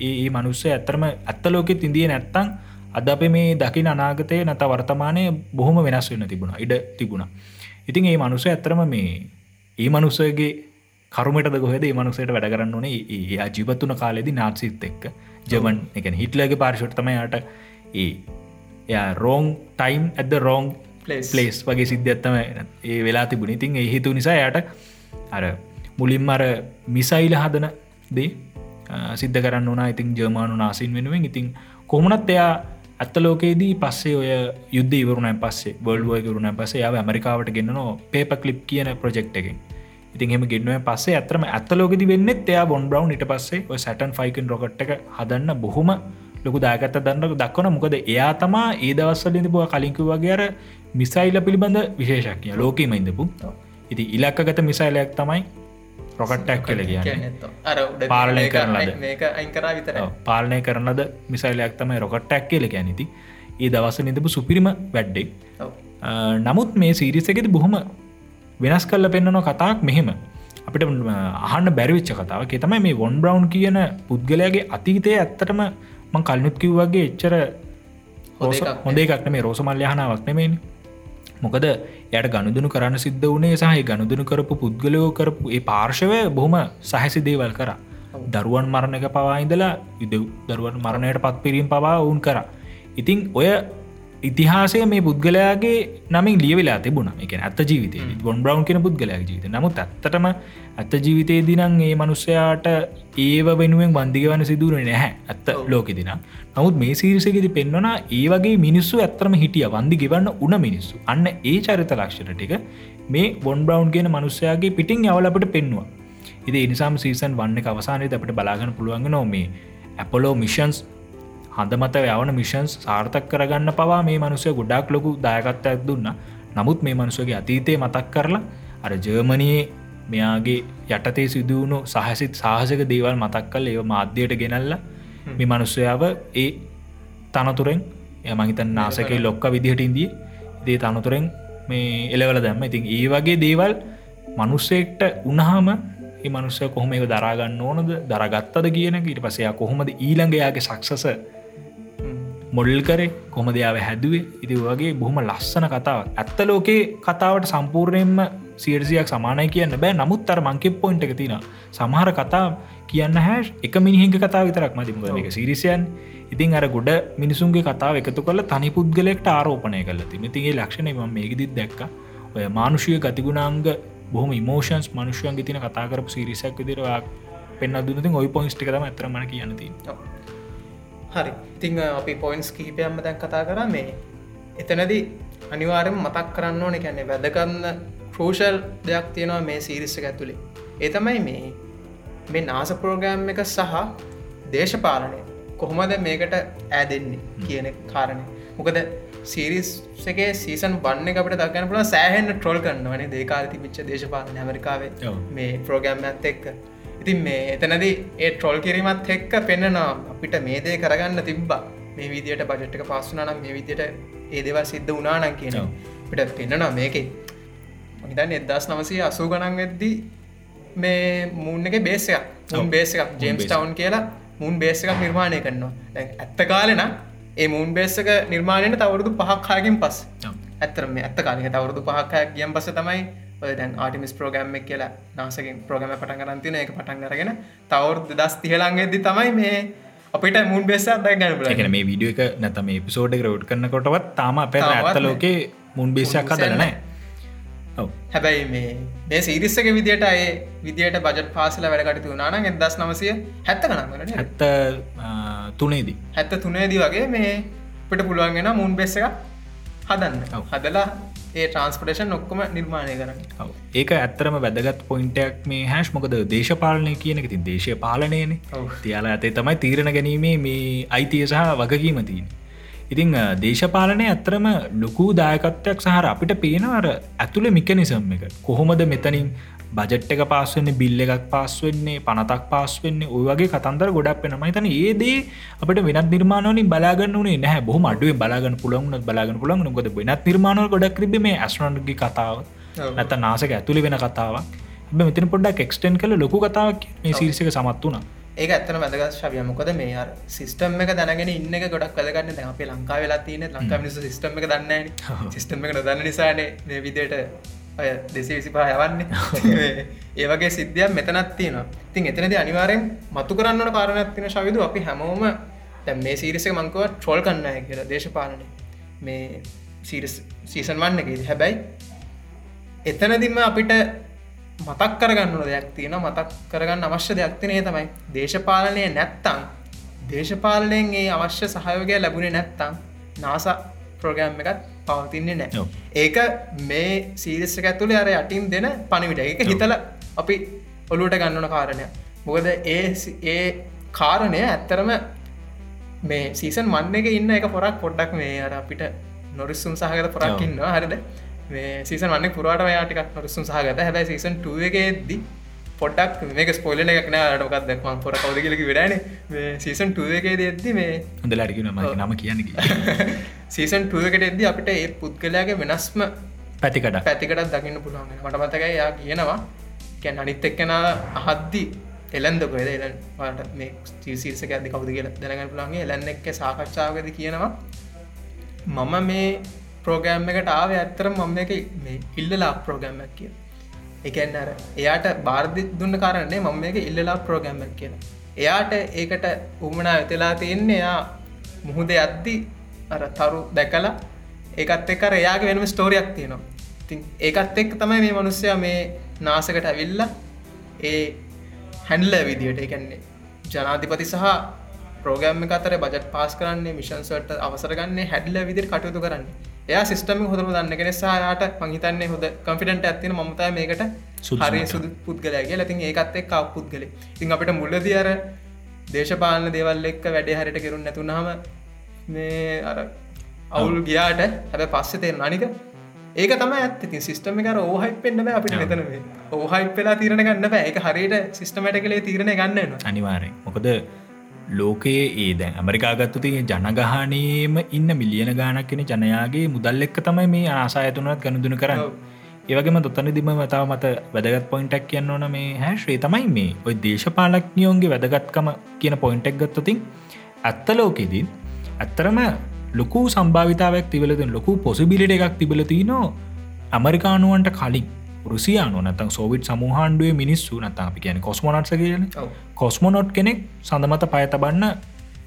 ඒ මනුස්ස ඇතරම ඇත්තලෝකෙ තිදිය නැත්තං අද අප මේ දකි අනාගතය නැත වර්තමානය බොහොම වෙනස් වෙන්න තිබුණ ඉඩ තිබුණ. ඉතින් ඒ මනුස ඇතරම මේ ඒ මනුස්සයගේ කරුමට ගොහෙද මනුසයට වැඩ කරන්න ඕනේ ඒ ජීවත්තුන කාලෙදි නාත්සිත් එක්ක. ජමන් එක හිටලගේ පාර්ශට්තමයට ඒ එයා රෝං ටයිම් ඇද රෝං පලේස් වගේ සිද්ධත්තම ඒ වෙලා තිබුණ. ඉතින් ඒ හිතු නිසා යට අර මුලින්ම අර මිසයිල හදන දේ සිද්ධ කරන්න වනා ඉතින් ජර්මානු නාසින් වෙනුවෙන්. ඉතින් කොමනත් එයා ඇත්තලෝකේදී පස්සේ ඔය යුද්ධ ඉවරුණයි පස්සේ බොල්ුව කරුණ පසේ යාව ඇමරිකාවට ගෙන්න්නනවා පේප කලිප් කියන ප්‍රජෙක්් එකෙන්. ඉතින් එම ගෙන්නුව පස්සේ ඇතරම ඇත්තලෝකෙදි වෙන්නෙත් එයා බොන් බ්‍රවන්් ඉට පස්සේ සැටන් ෆයිකන් රොකට් එක හදන්න බොහොම ලොකු දාගත්ත දන්න දක්වන මොකද එයා තමා ඒ දවස්සලින්ද පුව කලින්කු වගේ අර මිසයිල්ල පිළිබඳ විශේෂක්ය ලෝකීම ඉඳපු. ඉති ඉලක්කගත මිසයිලයක් තමයි රොකට්ටක් කල කිය පාලනය කරන ලද පාලනය කරනද? මිසයිලයක් තමයි රොකට්ටක් කියල ගැනති ඒ දවස නිදපු සුපිරිම වැඩ්ඩෙක් නමුත් මේ සීරිසකෙති බොහොම වෙනස් කල්ල පෙන්න්නන කතාක් මෙහෙම. අපිට අහන්න බැරිවිච්ච කතාව තමයි මේ වොන් බ්‍රවන්් කියන පුද්ගලයාගේ අතීතය ඇත්තටම මං කල්නුත් කිව්වගේ එච්චර හොඳ එකක්න මේ රෝසමල්ල යහනාවක් නෙමේනි මොකද යට ගණුදුනු කරන්න සිද්ධ වනේ සහහි ගණුදුනු කරපු පුද්ගලයෝ කරපු ඒ පාර්ශවය බොහොම සහැසි දේවල් කර. දරුවන් මරණක පවායිදලා යුද දරුවන් මරණයට පත් පිරීම් පවා ඔවුන් කර. ඉතිං ඔය ඉතිහාසය මේ පුද්ගලයාගේ නමින් ලියවෙලා තිබුණ. එක ඇත්ත ජීවිතය ගොන් බ්‍රවන්් කියෙන පුද්ගලයා ජීවිත. නමුත් ඇත්තටම ඇත්ත ජීවිතේ දිනං ඒ මනුස්සයාට ඒව වෙනුවෙන් බන්දිගවන සිදුවර නැහැ ඇත්ත ලෝකෙදින නමුත් මේ සිරිසගෙති පෙන්වනා ඒ වගේ මිනිස්සු ඇත්තරම හිටිය. වන්දි ගෙවන්න උන මිනිස්සු. අන්න ඒ චරිත ලක්ෂණ ටික මේ බොන් බ්‍රවන්් කියන මනුස්සයාගේ පිටිං යවලපට පෙන්වා ඉති නිසාම් සීසන් වන්න අවසානය අපට බලාගන්න පුළුවන් නොමේ ඇපලෝ මිෂන්ස් හඳ මත යවන මිෂන්ස් සාර්ථක කරගන්න පවා මේ මනුසය ගොඩක් ලොකු දායකත්තයක් දුන්න. නමුත් මේ මනුසගේ අතීතය මතක් කරලා අර ජර්මනයේ මෙයාගේ යටතේ සිදුවුණු සහසිත් සාහසක දේවල් මතක් කල් ඒ මාධ්‍යයට ගෙනල්ල මේ මනුස්සයාව ඒ තනතුරෙන් යමහිතන් නාසකේ ලොක්ක විදිහට ඉන්දී දේ තනතුරෙන් මේ එලවල දැම්ම. ඉතින් ඒ වගේ දේවල් මනුස්සෙක්ට උනහම මනුස්සය කොහොම එක දරාගන්න ඕනද දරගත්තද කියන ඊට පසයා කොහොමද ඊළඟයාගේ සක්සස මොඩල් කරේ කොම දෙයාව හැදුවේ? ඉති වගේ බොහොම ලස්සන කතාව ඇත්ත ලෝකේ කතාවට සම්පූර්ණයෙන්ම සිරසියක් සමානය කියන්න බෑ. නමුත් අර මංකෙ පොයින්ට එක තින සමහර කතා කියන්න හැස් එක මිනිහික කතා විතරක් මතිම එක සිරිසියන් ඉතින් අර ගොඩ මිනිසුන්ගේ කතාව එකතු කල තනි පුද්ගලෙක්ට ආරෝපනය කල තිමතිගේ ලක්ෂණය ම මේකදිත් දැක්ක. ඔය මානුෂය ගතිගුණාංග බොහම මෝෂන්ස් මනුෂ්‍යන්ගේ තින කතාකරපු සිරිසක් විදිරවා පෙන්න්න දුනති ඔයි පොයිස්ටි කරම ඇතරමන කියනති හරි. ඉතිං අපි පොයින්ස් කිහිපයම්ම දැන් කතා කර මේ එතනදී අනිවාරෙන් මතක් කරන්න ඕන කැන්නේ වැදකන්න ක්‍රෝෂල් දෙයක් තියෙනවා මේ සීරිස්සක ඇතුළේ ඒතමයි මේ මේ නාස ප්‍රෝග්‍රෑම් එක සහ දේශපාලනය. කොහොමද මේකට ඇදෙන්නේ කියන කාරණය. මොකද සිරිස්ගේ සීසන් බන්න අපට දක්ගන්න පුළ සෑහෙන් ට්‍රොල් කරන්න වනේ දේකාල තිබිච්ච දේශපාලන ඇමරිකාවේ මේ ප්‍රෝග්‍රම් ඇත් එක්ක ඉතින් මේ එතනද ඒ ට්‍රොල් කිරීමත් එක්ක පෙන්න්නනවා අපිට මේ දේ කරගන්න තිබ්බා. මේ විදියට බජට්ක පස්සුනනම් මේ විදියට ඒ දෙවල් සිද්ධ වනානන් කියන පිට පෙන්න්නනවා මේකේ. මහිතන් එදස් නවසය අසූ ගණන් වෙද්දී මේ මුූන් එක බේසයක් මුන් බේස එකක්. ජේම්ස් ටවන් කියලා මුන් බේස එකක් නිර්මාණය කරනවා. ඇත්ත කාලෙන ඒ මුන් බේසක නිර්මාණයට තවරුදු පහක්කායකින් පස් ඇතරම ඇත්ත කාලෙ තවරුදු පහක්කයක් ගියම් පස තමයි දැන් ආටිමිස් ප්‍රෝගම්ම කියලා නාසකින් ප්‍රෝගම පටන් කරන්තින එක පටන් කරගෙන තවරුදු දස් තිහලන්ගෙදදි තමයි මේ අපිට මුන් බෙස ගැන මේ විඩිය එක නැත මේ පිසෝඩ් රවට් කරන කොටවත් තාම අප ඇත්ත ලෝකේ මුන් බේසයක් කදරනෑ හැබැයි මේ මේ සිරිස්සක විදිට අය විදියට බජට පාසල වැඩකටතු නාන එදස් නමසය හැත්ත කනගට හැත්ත තුනේදී. හැත්ත තුනේදී වගේ මේ පිට පුළුවන්ගෙන මුන් බෙස්ස එක හදන්න. හදලා ඒ ට්‍රන්ස්පටේෂන් ඔක්කොම නිර්මාණය කරන්න. ඒක ඇත්තරම වැදගත් පොයින්ටක් මේ හැස් මොකද දේශපාලනය කියන ති දේශය පාලනයන තියාලා ඇතේ තමයි තීරණ ගැනීමේ මේ අයිතිය සහ වගකීමතිීන් ඉතිං දේශපාලනය ඇත්තරම ලොකු දායකත්වයක් සහර අපිට පේනවර ඇතුළ මිකනිසම් එක. කොහොමද මෙතනින් බජට් එක පාස්වෙන්නේ බිල්ල එකක් පාස්වෙන්නේ පනතක් පාස්වෙන්නේ ඔය වගේ කතන්දර ගොඩක් වෙනම තන ඒදේ අපට වෙනත් නිර්මාණවලින් බලාගන්න නේ නැහැ. බොහම අඩුව බලාගන්න පුළන්ගුණත් බලාගන්න පුළන් ගොද වෙනත් නිර්මාණව ගොඩක් රිබ මේ ඇස්නගේ කතාව. නැත නාසක ඇතුළි වෙන කතාවක්. මෙතන පොඩක් එක්ස්ටන් කල ලොකු කතාවක් මේ සිරිසික සමත් වුණා. ඒක ඇත්තන වැදගත් ශවිය මොකද මේ අර සිස්ටම් එක දැනගෙන ඉන්න ගොඩක් වැදගන්න දැ අපේ ලංකා වෙලා තියන ලංකා මිනිස සිස්ටම් එක දන්න සිස්ටම් එක දන්න නිසානේ මේ විදියට ඔය දෙසේ විසිපා යවන්නේ. ඒවගේ සිද්ධියක් මෙතනත් තියෙනවා. තින් එතනද අනිවාරෙන් මතු කරන්නට කාරණයක් තින ශවිදු අපි හැමෝම තැම් මේ සිරිසක මංකව ට්‍රෝල් කන්නය කියලා දේශපාලනය මේ සීසන් වන්න එක හැබැයි එතනදිම අපිට මතක් කරගන්නු දෙයක් තියෙන මතක් කරගන්න අවශ්‍ය දෙයක්තිනේ තමයි දේශපාලනය නැත්තං දේශපාලනයෙන් ඒ අවශ්‍ය සහයෝගය ලැබුණේ නැත්තං නාස ප්‍රෝගෑම් එකත් පවතින්නේ නෑ. ඒක මේ සීරිස්සක ඇතුළේ අර යටින් දෙන පණිවිට එක හිතල අපි ඔලුවට ගන්නන කාරණය මොකද ඒ ඒ කාරණය ඇත්තරම මේ සීසන් මන්න එක ඉන්න එක පොරක් පොඩ්ඩක් මේ අර අපිට නොරිස්සුම් සහගත පොරක් ඉන්නවා. හරිද? මේ සීසන් වන්න පුරට යාටික් නොරසුම් සහගත. හැබයි සීසන් ටුවගේදී පොඩක් මේක ස්පොයිල එකක් නෑටකත් දක්ම පොර කවදකිලකි වැඩන සීසන් ටුවගේ දෙද්දි මේ හොඳ ලඩිගෙන ම නම කියන්න සීසන් ටුවකට එද්දි අපිට ඒ පුද්ගලයාගේ වෙනස්ම පැතිකට පැතිකටත් දකින්න පුළුවන් මට මතකයි යා කියනවා කැන් අනිත් එක්කෙන අහද්දි එලන්ද කොද එලන්ට මේ චීසිර්සක ඇදි කවුද කියලා දැනග පුළන්ගේ එලන්න එක්ක සාකච්ඡාවකද කියනවා මම මේ ප්‍රෝගෑම් එකට ආව ඇත්තර මම එක මේ ඉල්ලලා ප්‍රෝගෑම්මක් කිය එකන්න අර එයාට බාර්ධි දුන්න කාරන්නේ මම එක ඉල්ලලා ප්‍රෝගෑම්මක් කියන එයාට ඒකට උමනා වෙතලා තියෙන්නේ එයා මුහුද අද්දි අර තරු දැකලා ඒකත් එක්කර එයාගේ වෙනම ස්ටෝරියක් තියෙනවා. තින් ඒකත් එක් තමයි මේ මනුස්සය මේ නාසකට ඇවිල්ල ඒ හැන්ඩල විදියට එකන්නේ ජනාධිපති සහ ප්‍රෝගෑම් අතර බජට පාස් කරන්නේ මිෂන්සට අවසරගන්නේ හැඩල විදිර කටයුතු කරන්නේ. එයා සිස්ටම හොඳම දන්න කෙන සායාට පහිතන්නේ හොද කම්ෆිටන්ට ඇතින මතයි මේකට සුදුසු හරි මට්ටම. සුදු පුද්ගලයාගේ ලතින් ඒකත් එක් කව පුද්ගලෙ ඉතින් අපිට මුල්ලදී අර දේශපාලන දේවල් එක්ක වැඩේ හරිට කරුන් නැතුනහම මේ අර අවුල් ගියාට හැබ පස්සේ තේරෙන අනික ඒක තම ඇති සිස්ටම එක ඕහයි පෙන්න්න බෑ අපිට මෙතන ඕහයි වෙලා තීරණ ගන්න බෑ. එක හරියට සිස්ටමට කලේ තීරණ ගන්න අනිවාරෙන් මොකද ලෝකයේ ඒ දැන් ඇමරිකාගත්තු තිය ජනගහනයේම ඉන්න මිලියන ගානක් කෙන ජනයාගේ මුදල් එක්ක තමයි මේ ආසායතුනත් ගණදුන කරන්න. ඒවගේම දොත්තන දිම මතාව මත වැදගත් පොයින්ටක් කියන්න ඕන මේ හැශ්‍රේ තමයි මේ ඔය දේශපාලක්නියෝන්ගේ වැදගත්කම කියන පොයින්ටක් ගත්තතින් ඇත්ත ලෝකෙදී ඇත්තරම ලොකු සම්භාවිතාවක් තිබලතින් ලොකු පොසිබිලිට එකක් තිබලති නෝ ඇමරිකානුවන්ට කලින් රුසියානු නතන් සෝවිට් සමහන්ඩුවේ මිනිස්සු නතා අපි කියන කොස්මොනට්ස කියන කොස්මොනොට් කෙනෙක් සඳමත පය තබන්න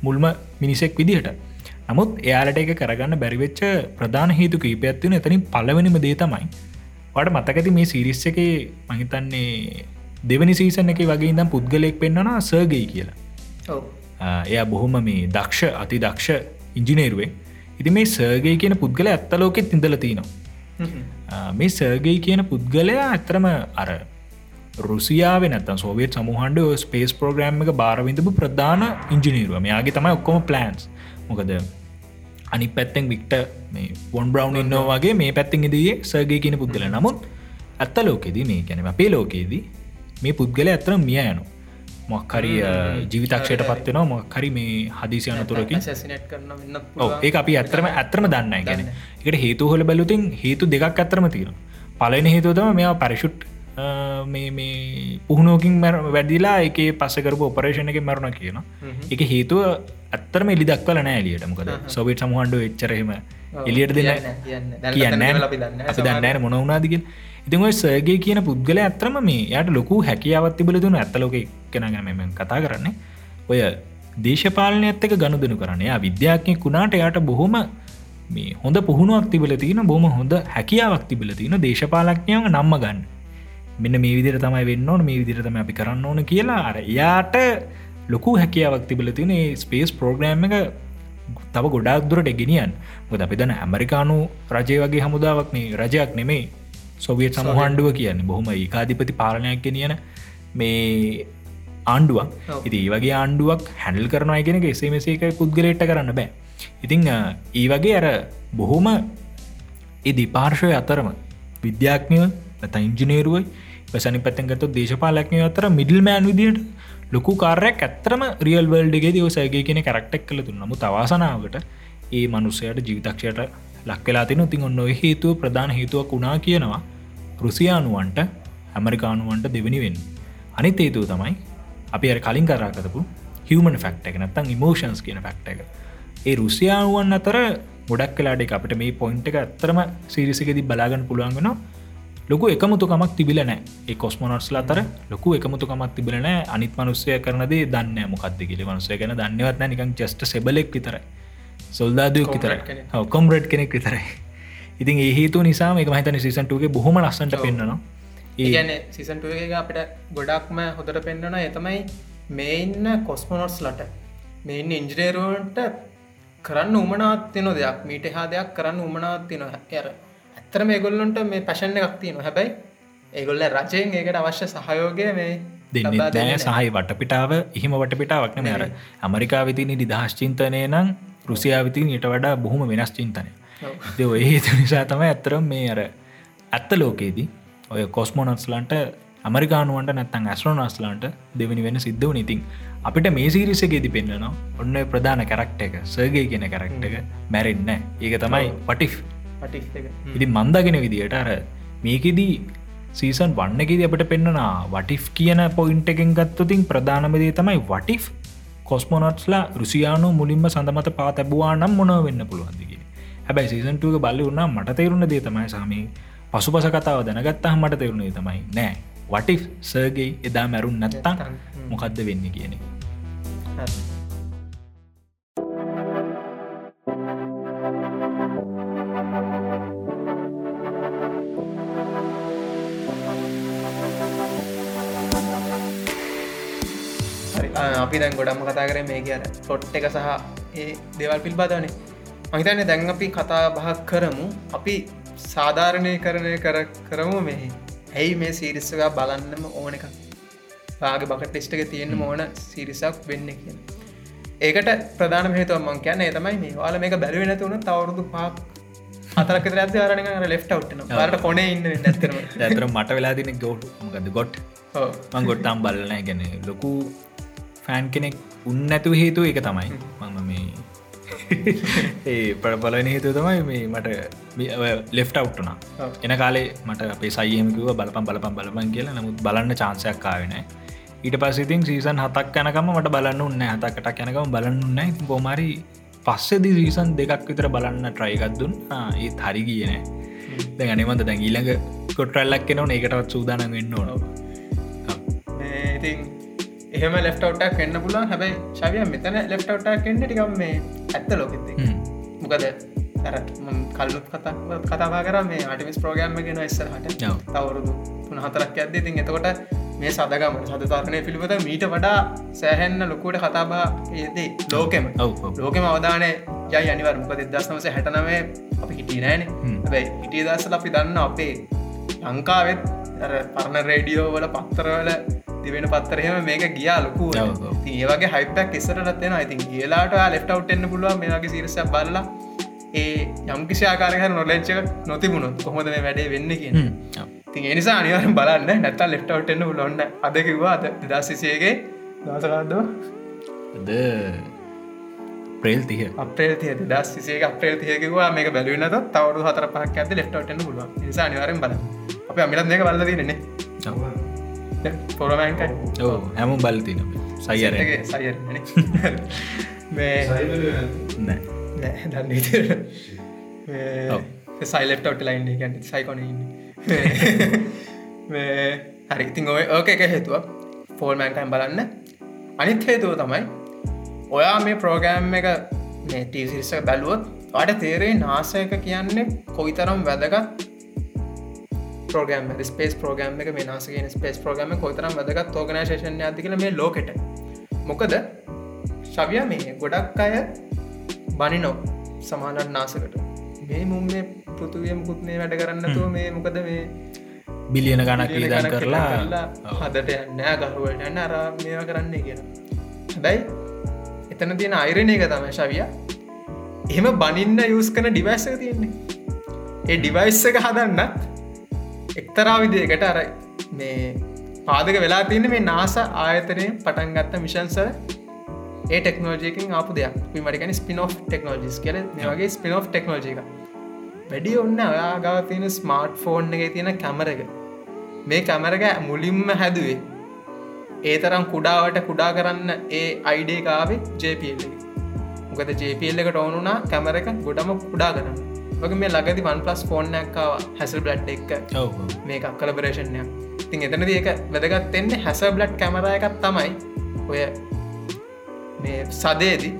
මුල්ම මිනිසෙක් විදිහට. නමුත් එයාලට එක කරගන්න බැරිවෙච්ච ප්‍රධාන හේතු කීපයක්ත්වන එතනින් පලවෙනිම දේ තමයි වට මතකති මේ සිරිස්ස එක මහිතන්නේ දෙවනි සීසන එක වගේ ඉදම් පුද්ගලෙක් පෙන්න්නනා සර්ගයි කියලා. එය බොහොම මේ දක්ෂ අති දක්ෂ ඉංජිනේරුවෙන් ඉති මේ සර්ගය කියන පුද්ගල ඇත්තලෝකෙත් ඉඳලතිනවා මේ සර්ගයි කියන පුද්ගලයා ඇතරම අර රුසියාව නත සෝවියත් සමහන්ඩ ස්පේස් ප්‍රෝග්‍රම් එක බාරවිඳපු ප්‍රධාන ඉංජිනීරුව මෙයාගේ තමයි ඔක්කොම ප්ලන්ස් මොකද අනි පැත්තෙන් වික්ට මේ වොන් බ්‍රවන්් ඉන්නවා වගේ මේ පැත්තිෙන් ඉදිේ සර්ගය කියන පුද්ගල නමුත් ඇත්ත ලෝකෙදී මේ ගැනීම අපේ ලෝකයේදී මේ පුද්ගල ඇතර මිය යනු මොක්කරි ජීවිතක්ෂයට පත්වෙනවා මොක්කරි මේ හදිසි අනතුරකින්. ඒක අපි ඇත්තරම ඇත්තරම දන්න ගැන එකට හේතු හොල බැලුතින් හේතු දෙකක් ඇත්තරම තියෙන පලන හේතුතම මෙයා පරිශුට් මේ පුහුණෝකින් මැර වැඩිලා එක පස්සකරපු ඔපරේෂණ එක මැරුණ කියන එක හේතුව ඇත්තරම එලි දක්වල නෑ එලියට මොකද සොවිට සමුහන්ඩු එච්චරහෙම එලියට දෙන්න කියන්න අපි දන්නන මොන වුණාදිගෙන් ඉතින් ඔය සර්ගේ කියන පුද්ගල ඇත්‍රම මේ යට ලොකු හැකියාවත් තිබල දුන ඇත්තලෝක කෙනගැන මෙම කතා කරන්නේ. ඔය දේශපාලනය ඇත්තක ගණුදනු කරන්නේ. විද්‍යාඥය කුණාට යට බොහොම මේ හොඳ පුහුණුවක් තිබල තින බොම හොඳ හැකියාවක් තිබල තින දේශපාලක්ඥයව නම්ම ගන්න. මෙන්න මේ විදිර තමයි වෙන්න ඕන මේ විදිරතම අපි කරන්න ඕන කියලා. අර යාට ලොකු හැකියාවක් තිබල තින ස්පේස් ප්‍රෝග්‍රෑම් එක තව ගොඩක් දුරට ගෙනියන් ගොද අපි දන ඇමරිකානු රජය වගේ හමුදාවක් මේ රජයක් නෙමේ සොවියත් සමහන්ඩුව කියන්නේ බොහොම ඒකාධිපති පාලනයක් ගෙනියන මේ ආණ්ඩුවක්. ඉති වගේ ආණ්ඩුවක් හැඩල් කරනවා කෙනෙක එසේ මෙසේක පුද්ගලෙට්ට කරන්න බෑ. ඉතිං ඒ වගේ අර බොහොම ඒ දිපාර්ශය අතරම විද්‍යාඥය ඇත ඉංජිනේරුවයි පසනි පැත්තගත දේශපාලක්නය අතර මිඩල් මෑන් විදිට ලොකු කාරයක් ඇත්තරම රියල් වල්ඩගේ දවසගේ කියෙන කරක්ටක් කළ. තු නමු තවාසනාවට ඒ මනුස්සයට ජීවිතක්ෂයට ලක්වෙලා තින තින් ඔන්න ඔය හේතුව ප්‍රධාන හේතුවක් වුණා කියනවා රුසියානුවන්ට ඇමරිකානුවන්ට දෙවනි වෙන් අනිත් හේතුව තමයි අපි අර කලින් කරාකතපු හිවමන් ෆක්ට එක නත්තං ඉමෝෂන්ස් කියන ෆක්ට එක. ඒ රුසියානුවන් අතර ගොඩක් කලාට එක අපට මේ පොයින්ට එක ඇත්තරම සිරිසිකෙදි බලාගන්න පුළුවන්ගෙන ලොකු එකමුතුකමක් තිබිලනෑ ඒ කොස්මොනොට්ස්ල අතර ලොකු එකමුතුකමක් තිබිලනෑ අනිත් මනුස්සය කරනදේ දන්න මොකක්ද කියල. මනුසය ගැන දන්නවත්න නිකං චෙස්ට සෙබලෙක් විතරයි. සොල්දාදයක් විතර Comrade කෙනෙක්. කොම්රඩ් කෙනෙක් විතරයි. ඉතින් ඒ හේතු නිසා මේ මහිතන සිසන්ටුගේ බොහොම ලස්සට. පෙන්න්නනවා ඒගැන සිසන්ටුව එක අපිට ගොඩක්ම හොඳට පෙන්න්නන එතමයි මේ ඉන්න කොස්මොනොට්ස් ලට. මෙන්න ඉංජිනේරුවන්ට කරන්න උමනාත්තින දෙයක්. මීට හා දෙයක් කරන්න උමනාත්තින ඇර ඇත්තර මේ ගොල්ලොන්ට මේ පැශණ එකක් තියන හැබැයි ඒගොල්ල රජයෙන් ඒකට අවශ්‍ය සහයෝගය මේ දෙන්න සහහි වටපිටාව එහෙම වටපිටාවක් න අර අමරිකා විතිනි නිදහස් චින්තනය නම් රුසියාවිතින් ඊට වඩා බොහොම වෙනස් චින්තනය. ඔය හේතු නිසා තමයි ඇත්තරම් මේ අර ඇත්ත ලෝකේදී ඔය කොස්මෝනත්ස්ලන්ට අමරිකානුවන්ට නැත්තන් ඇස්ට්‍රෝනස්ලන්ට දෙවනි වෙන සිද්ධ වන ඉතින් අපිට මේ සිරිසගේදි පෙන්න්නනවා ඔන්න ප්‍රධාන කරක්ට එක සර්ගේ කියන කරක්ට එක මැරෙන්න ඒක තමයි පටිෆ් ඉති මන්දගෙන විදියට අර මේකෙදී සීසන් වන්නකෙද අපට පෙන්න්නනා වටිෆ් කියන පොයින්ට එකෙන් ගත්තතින් ප්‍රධානමදේ තමයි වටිෆ් කොස්මොනොට්ස්ලා රුසියානු මුලින්ම සඳමත පා තැබවා නම් මොනව වෙන්න පුළුවන්දිගේ හැබැයි සීසන්ටුවක බල්ල වුණා මට තේරුණ දේ තමයි සාමී. පසු පස කතාව දැනගත්තහ මට තේරුණේ තමයි නෑ. වටි සර්ගේ එදා මැරුන් නැත්තං. මොකක්ද වෙන්න කියන අපි දැන් ගොඩම්ම කතා කර මේ කියන ෆොට් එක සහ ඒ දේවල් පිල්බාදනේ මහිතන්නේ දැන් අපි කතා බහක් කරමු. අපි සාධාරණය කරණය කර කරමු මෙහි ඇයි මේ සීරිස්සක බලන්නම ඕන එක පාගේ බකට ටෙස්ටක තියෙන ඕන සිරිසක් වෙන්න කියන. ඒකට ප්‍රධාන හේතුව මං කියන්න තමයි මේ වාල මේක බැරිවෙන තුන තවරුදු පාක් අතරක ඇද අරන ලෙෆ් අවට්න ට කොනේ ඉන්න නැතරම ඇතර මට වෙලා දින ගෝට් ගොට් මං ගොට්ටම් බලන ගැන ලොකු ෆෑන් කෙනෙක් උන්න ඇතු හේතු එක තමයි. මම මේ ඒ පරබලන හේතු තමයි මේ මට ලෙෆ් අවට්ටුනා එන කාලේ මට අපේ සයමකිව බලපම් බලපම් බලපන් කියලා. නමුත් බලන්න චාන්සයක් කාවෙන ඊට පසිතින් සීසන් හතක් යනකම මට බලන්න උන්න හතකට යනකම බලන්න උන්න බොමරි පස්සෙදි සීසන් දෙකක් විතර බලන්න ට්‍රයිකත් දුන් ඒත් හරි කියනෑ දැ අනිමන්ත දැන් ඊළඟ කොටරල්ලක් කෙනව ඒකටවත් සූදාන වෙන්න ඕන. ඉතින් එහෙම ලෙෆ්ටවටක් එන්න පුලන් හැබයි ශවිය මෙතන ලෙෆ්ටවටක් එන්න ටිකම් මේ ඇත්ත ලෝකෙති මොකද කල්ලුත් කතා කතාවා කර මේ අටිමිස් ප්‍රෝගෑම්ම ගෙන ඉස්සරහට. තවරුදු තුන හතරක් ඇද ඉතින් එතකොට මේ සදගම සධතාරණය පිළිබඳ මීට වඩා සෑහැන්න ලොකුවට කතාබා ඒදේ ලෝකෙම. ලෝකෙම අවධානය යයි අනිවර මොකද දස්නවස හැටනවේ අපි හිටිය නෑන. ඇයි හිටිය දස්සල අපි දන්න අපේ ලංකාවෙත් පරණ රේඩියෝ වල පත්තරවල තිවෙන පත්තරහෙම මේක ගියා ලොකු ඒවගේ හයිපක් එස්සරටත්වෙන ඉතින් ඒලාට ලෙෆ්ට අවට්න්න පුළුව මේගේ සිරස බල්ලා ඒ යම්කිසිආකාරහ නොලෙච්චක නොතිබුණොත් කොහොද මේ වැඩේ වෙන්න කියන ති එනිසා අනිවරම් බලන්න. නැත්තා ලෙෆ්ටවට්න්න ලොන්න අද කිව්වා අද දසිසයගේ දසකාදවා ද ප්‍රේල් තිය අපේ තිය දස් සිසේ අපේ තියකවා මේ බැලුවනත තවරු හතර පක් ඇත ලෙෆ්ටවටන්න පුළුව නිසා අනිවරම් බල අප අමිලත් දෙක බල්ල දන්නේ පොරමෑන්කයි ඕ හැම බල්තින සයිර සයිර මේ දන්න සයිලෙට්ට ලයින් ගැන සයිකොන හරි ඉතින් ඔය ඕක එක හේතුව ෆෝල්මෑන්ටයිම් බලන්න. අනිත් හේතුව තමයි ඔයා මේ ප්‍රෝගෑම් එක මේ ටීසිරිසක බැලුවොත් අට තේරේ නාසයක කියන්නේ කොයි තරම් වැදගත් ප්‍රෝගම් ස්පේස් ප්‍රෝගම් එක මේ නාසගෙන ස්පේස් ප්‍රෝගම කොතරම් වැදගත් ඕගනශේෂන් ඇතිකල මේ ලෝකට. මොකද ශවිය මේ ගොඩක් අය බනිනෝ සමානට නාසකට. මේ මුම් මේ පෘතුවියම් කුත්නේ වැඩ කරන්නතුව මේ මොකද මේ බිලියන ගණක් ලිදන් කරලා හදට නෑ ගරුවට යන්න අර මේවා කරන්නේ කියෙන හැබැයි එතන තියෙන අයිරණය එක තම ශවිය. එහෙම බනින්න යස් කන ඩිවයිස්ස තියෙන්නේ. ඒ ඩිවයිස්ස එක හදන්නත් එක්තරා විදිකට අර මේ පාදක වෙලා තියන්න මේ නාස ආයතරය පටන් ගත්ත මිෂන්සර ඒ ටෙක්නෝජයකින් ආපු දෙයක්. මටිකන ස්පිනෝ් ටෙක්නෝජිස් කියල. මේගේ ස්පිනෝ් ටෙක්නෝජික වැඩි ඔන්න ඔයා ගව තියෙන ස්මාර්ට් ෆෝන් එක තියෙන කැමර එක. මේ කැමරක මුලින්ම හැදුවේ ඒ තරම් කුඩාවට කුඩා කරන්න ඒ අයිඩේකාවේ ජපල් මොකද ජපල් එකට ඕනුනා කැමර එක ගොඩම කුඩා කරන්න. වගේ මේ ලගති වන් පලස් ෆෝර්නක්කාව හැසල් බ්ලට් එක්. මේක කලබරේෂණයක් තින් එතන ඒක වැදගත් එන්නේ හැස බ්ලට් කැමර එකත් තමයි. ඔය මේ සදේදී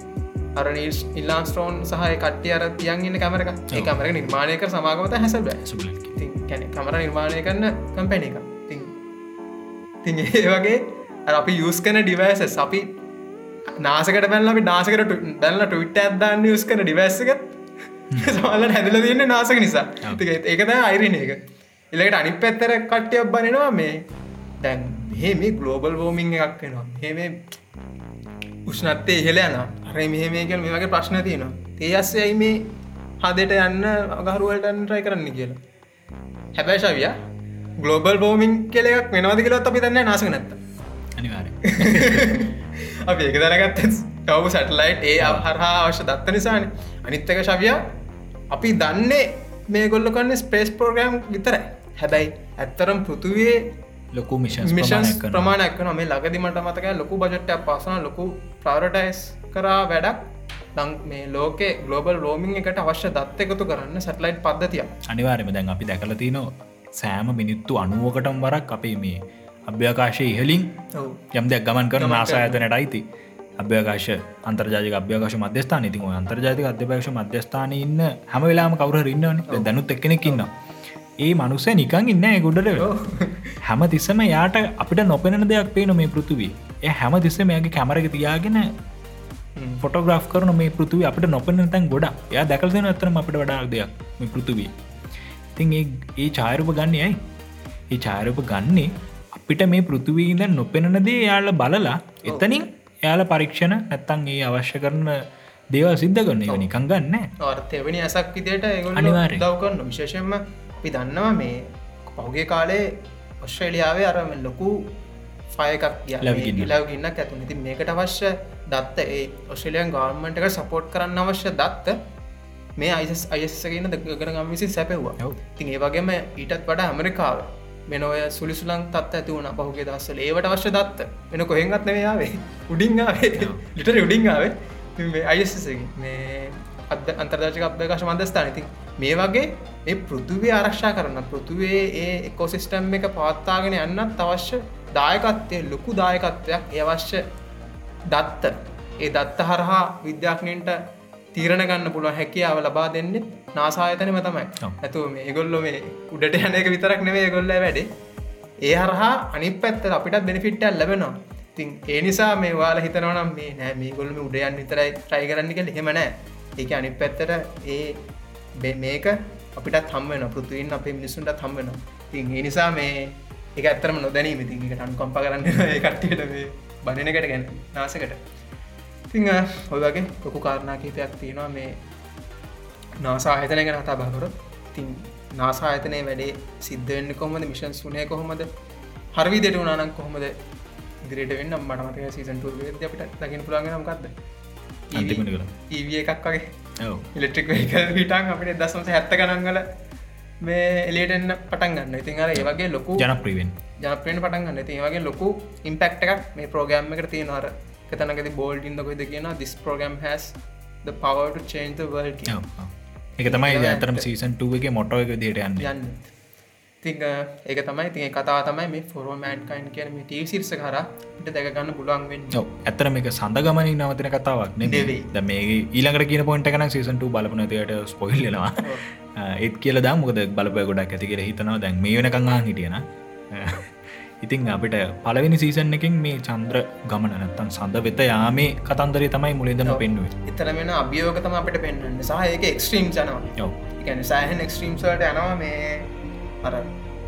අරනිස් ඉල්ලාන් ස්ටෝන් සහ කට්ටිය අර තියන් ඉන්න කැමරක ඒ කමර නිර්මාණය කර සමාගමත හැස කැන කමර නිර්මාණය කරන්න කම්පැන එක ති ඒ වගේ අපි යස් කන ඩිවයිස අපි නාසකට අපි නාසකට බැල්ල ටවිට ඇදන්න යස් කන ඩිවස්සක සමල්ල හැදල තියන්න නාසක නිසා. ඒකද අයිරණ එක. එලකට අනි පැත්තර කට්ටියක් බනිනවා මේ දැන් මේ මේ ගලෝබල් වෝමිං එකක් වෙනවා. හෙම උෂ්නත්තේ ඉහලයන අර මෙහමේකල් මේ වගේ ප්‍රශ්න තියෙනවා. ඒ අස්සයයි මේ හදට යන්න අගහරුවලටන් රයි කරන්න කියලා. හැබැයිශවිය ගලෝබල් බෝමින් කෙලෙක් වෙනවාද කියලත් අපි දන්න නාස නැත්ත අනිවාර අපි ඒක දැනගත්ත කවු සැටලයිට් ඒ හරහා අවශ්‍ය දත්ත නිසාන. අනිත්තක ශවිය අපි දන්නේ මේ ගොල්ල කන්න ස්පේස් පෝග්‍රම් විතරයි. හැබැයි ඇත්තරම් පෘතුවේ ලොකු මිෂන් මිෂන්ස් ප්‍රමාණයක් නො මේ ලගදිමට මතක ලොකු බජට්ට පසන ලොකු ප්‍රවරටයිස් කරා වැඩක්. දං මේ ලෝකේ ගලෝබල් රෝමිං එකට අවශ්‍ය දත්ත එකතු කරන්න සැටලයිට් පද්ධතිය අනිවාරම දැන් අපි දැකල තියනවා සෑම මිනිත්තු අනුවකටම් වරක් අපේ මේ අභ්‍යකාශය ඉහලින් යම් දෙයක් ගමන් කර නාසා ඇතනට අයිති අභ්‍යකාශ අන්තර්ජාතික අභ්‍යකාශ මධ්‍යස්ථාන ඉතින් අන්තර්ජාතික අධ්‍යපක්ෂ මධ්‍යස්ථාන ඉන්න හැම වෙලාම කවර ඉන්නවන. දැනුත් එක්කෙනෙකින්නවා ඒ මනුස්ස නිකං ඉන්න ගොඩට හැම තිස්සම යාට අපිට නොපෙන දෙයක් පේන මේ පෘතුවී එය හැම තිස්ස මේගේ කැමරක තියාගෙන ෆොටෝග්‍රාෆ් කරන මේ පෘතුව අපට නොපෙන තැන් ගොඩ යා දැකල්දන අතරම අපට වඩා දෙයක් මේ පෘතුවී ඉතින් ඒ චායරප ගන්න යයි ඒ චාරප ගන්නේ අපිට මේ පෘතුවීද නොපෙනනදේ යාල බලලා එතනින් එයාල පරීක්ෂණ නැත්තන් ඒ අවශ්‍ය කරන දේවල් සිද්ධ කරන නිකං ගන්න අර්ථයවනි ඇසක් විදියට අනිවාර්යෙන්. දවකන්න විශේෂෙන්ම අපි දන්නවා මේ පහුගේ කාලේ ඔස්ට්‍රේලියාවේ අරම ලොකු ෆයකක්. ලවගන්න ඇතු ඉති මේකට අවශ්‍ය දත්ත ඒ ඔස්ට්‍රලියන් ගවර්මට එක සපෝට් කරන්න අවශ්‍ය දත්ත මේ අයිස් අයස්සගෙන දකර ගම් විසි සැපෙව්වා ඔව්. තින් ඒ වගේම ඊටත් වඩා ඇමරිකාව මෙන ඔය සුලිසුලන් තත් ඇති වුණ. පහුගේ දස්සල ඒවට අවශ්‍ය දත්ත. වෙන කොහෙන්ගත් නයාවේ උඩිංගාවේ ලිටර උඩිංගාවේ අයසසකින් මේ අද අන්තර්දාශක අබ්දකාශ මන්දස්ථාන ඉතින් මේ වගේ මේ පෘතුවේ ආරක්ෂා කරන්න පෘතුවේ ඒ එකොසිස්ටම් එක පවත්තාගෙන යන්නත් අවශ්‍ය දායකත්වය ලොකු දායකත්වයක් ඒ අවශ්‍ය දත්ත. ඒ දත්ත හරහා විද්‍යාඥන්ට තීරණ ගන්න පුළුව හැකියාව ලබා දෙන්නේ නාසායතනම තමයි. ඔව්. ඇතුව මේ උඩට යන එක විතරක් නෙවේ ගොල්ල වැඩේ. ඒ හරහා අනි පැත්ත අපිට බෙනිෆිට්ටල් ලැබෙනවා. තින් ඒ නිසා මේ වාල හිතනවනම් මේ නෑ මේ ගොල්ම උඩයන් විතරයි ට්‍රයි කරන්න කළ හෙමනෑ ඒක අනි පැත්තට ඒ මේක අපිට හම්වෙන පෘතුවන් අපේ මිනිසුන්ට හම්වෙන තින් ඒ නිසා මේ එක ඇත්තරම නොදැනීම. තින් එකට අනු කොම්ප කරන්න කට්ටියට මේ බණනකට ගැන නාසකට තිං ඔය වගේ ලොකු කාරණා කීපයක් තියෙනවා. මේ නාසා ආයතනය ගැන කතා බහකර තින් නාසා ආයතනය වැඩේ සිද්ධවෙන්න කොහොමද? මිෂන් සුනය කොහොමද? හරවිදට වනානක් කොහොමද ඉදිරියට වෙන්න? මට මතක සීසන්ටුර අපිට දකින පුළන්ගෙන මකක්ද අන්තිමට කළ. ඒව එකක් වගේ. වේකල් හිටන් අපිට දසමස හැත්ත ගනන්ගල මේ එලියටෙන්න්න පටන් ගන්න ඉතින් අර ඒවගේ ලොකු ජනප්‍රීවෙන් ජනප්‍රයෙන් පටන් ගන්න ති වගේ ලොකු ඉම්පෙක්ට එකක් මේ ප්‍රෝගෑම් එකට තියෙනවාර කතනකති බෝල්ඩින්ද කොයිද කියන this program has change the world කියන. එක තමයි ඇතරම ඇත්ත. සීසන් ටුවගේ මොටෝ එක දිට යන්න. යන්න. ති ඒක තමයි. ති කතා තමයි මේ ෆොරෝමෑන්් කයින් ටී සිර්ස කර ඉට දැකගන්න පුළුවන් වෙන්න. ඔව්. ඇත්තර මේක සඳගමනින් නවතින කතාවක් නෙවෙයි. ද මේ ඊළඟට කියන පොයින්ට කන සීසන්ට බලපනතයට ස්පොයිල්ලනවා ඒත් කියල දා මොකද බලපය ගොඩක් ඇති කියල හිතනවා. දැන් මේ වෙනකංහා හිටියන ඉතින් අපිට පලවෙනි සීසන් එකින් මේ චන්ද්‍ර ගමන නැත්තන් සඳ වෙත යාමේ කතන්දරේ තමයි මුලින්දම පෙන්නුවේ එතන වෙන අභියෝගතම අපිට පෙන්න්න සහ ඒක එක්ස්ට්‍රීම් එකන සෑහන් එක්ස්ට්‍රීම්ස්වලට යනවා මේ අර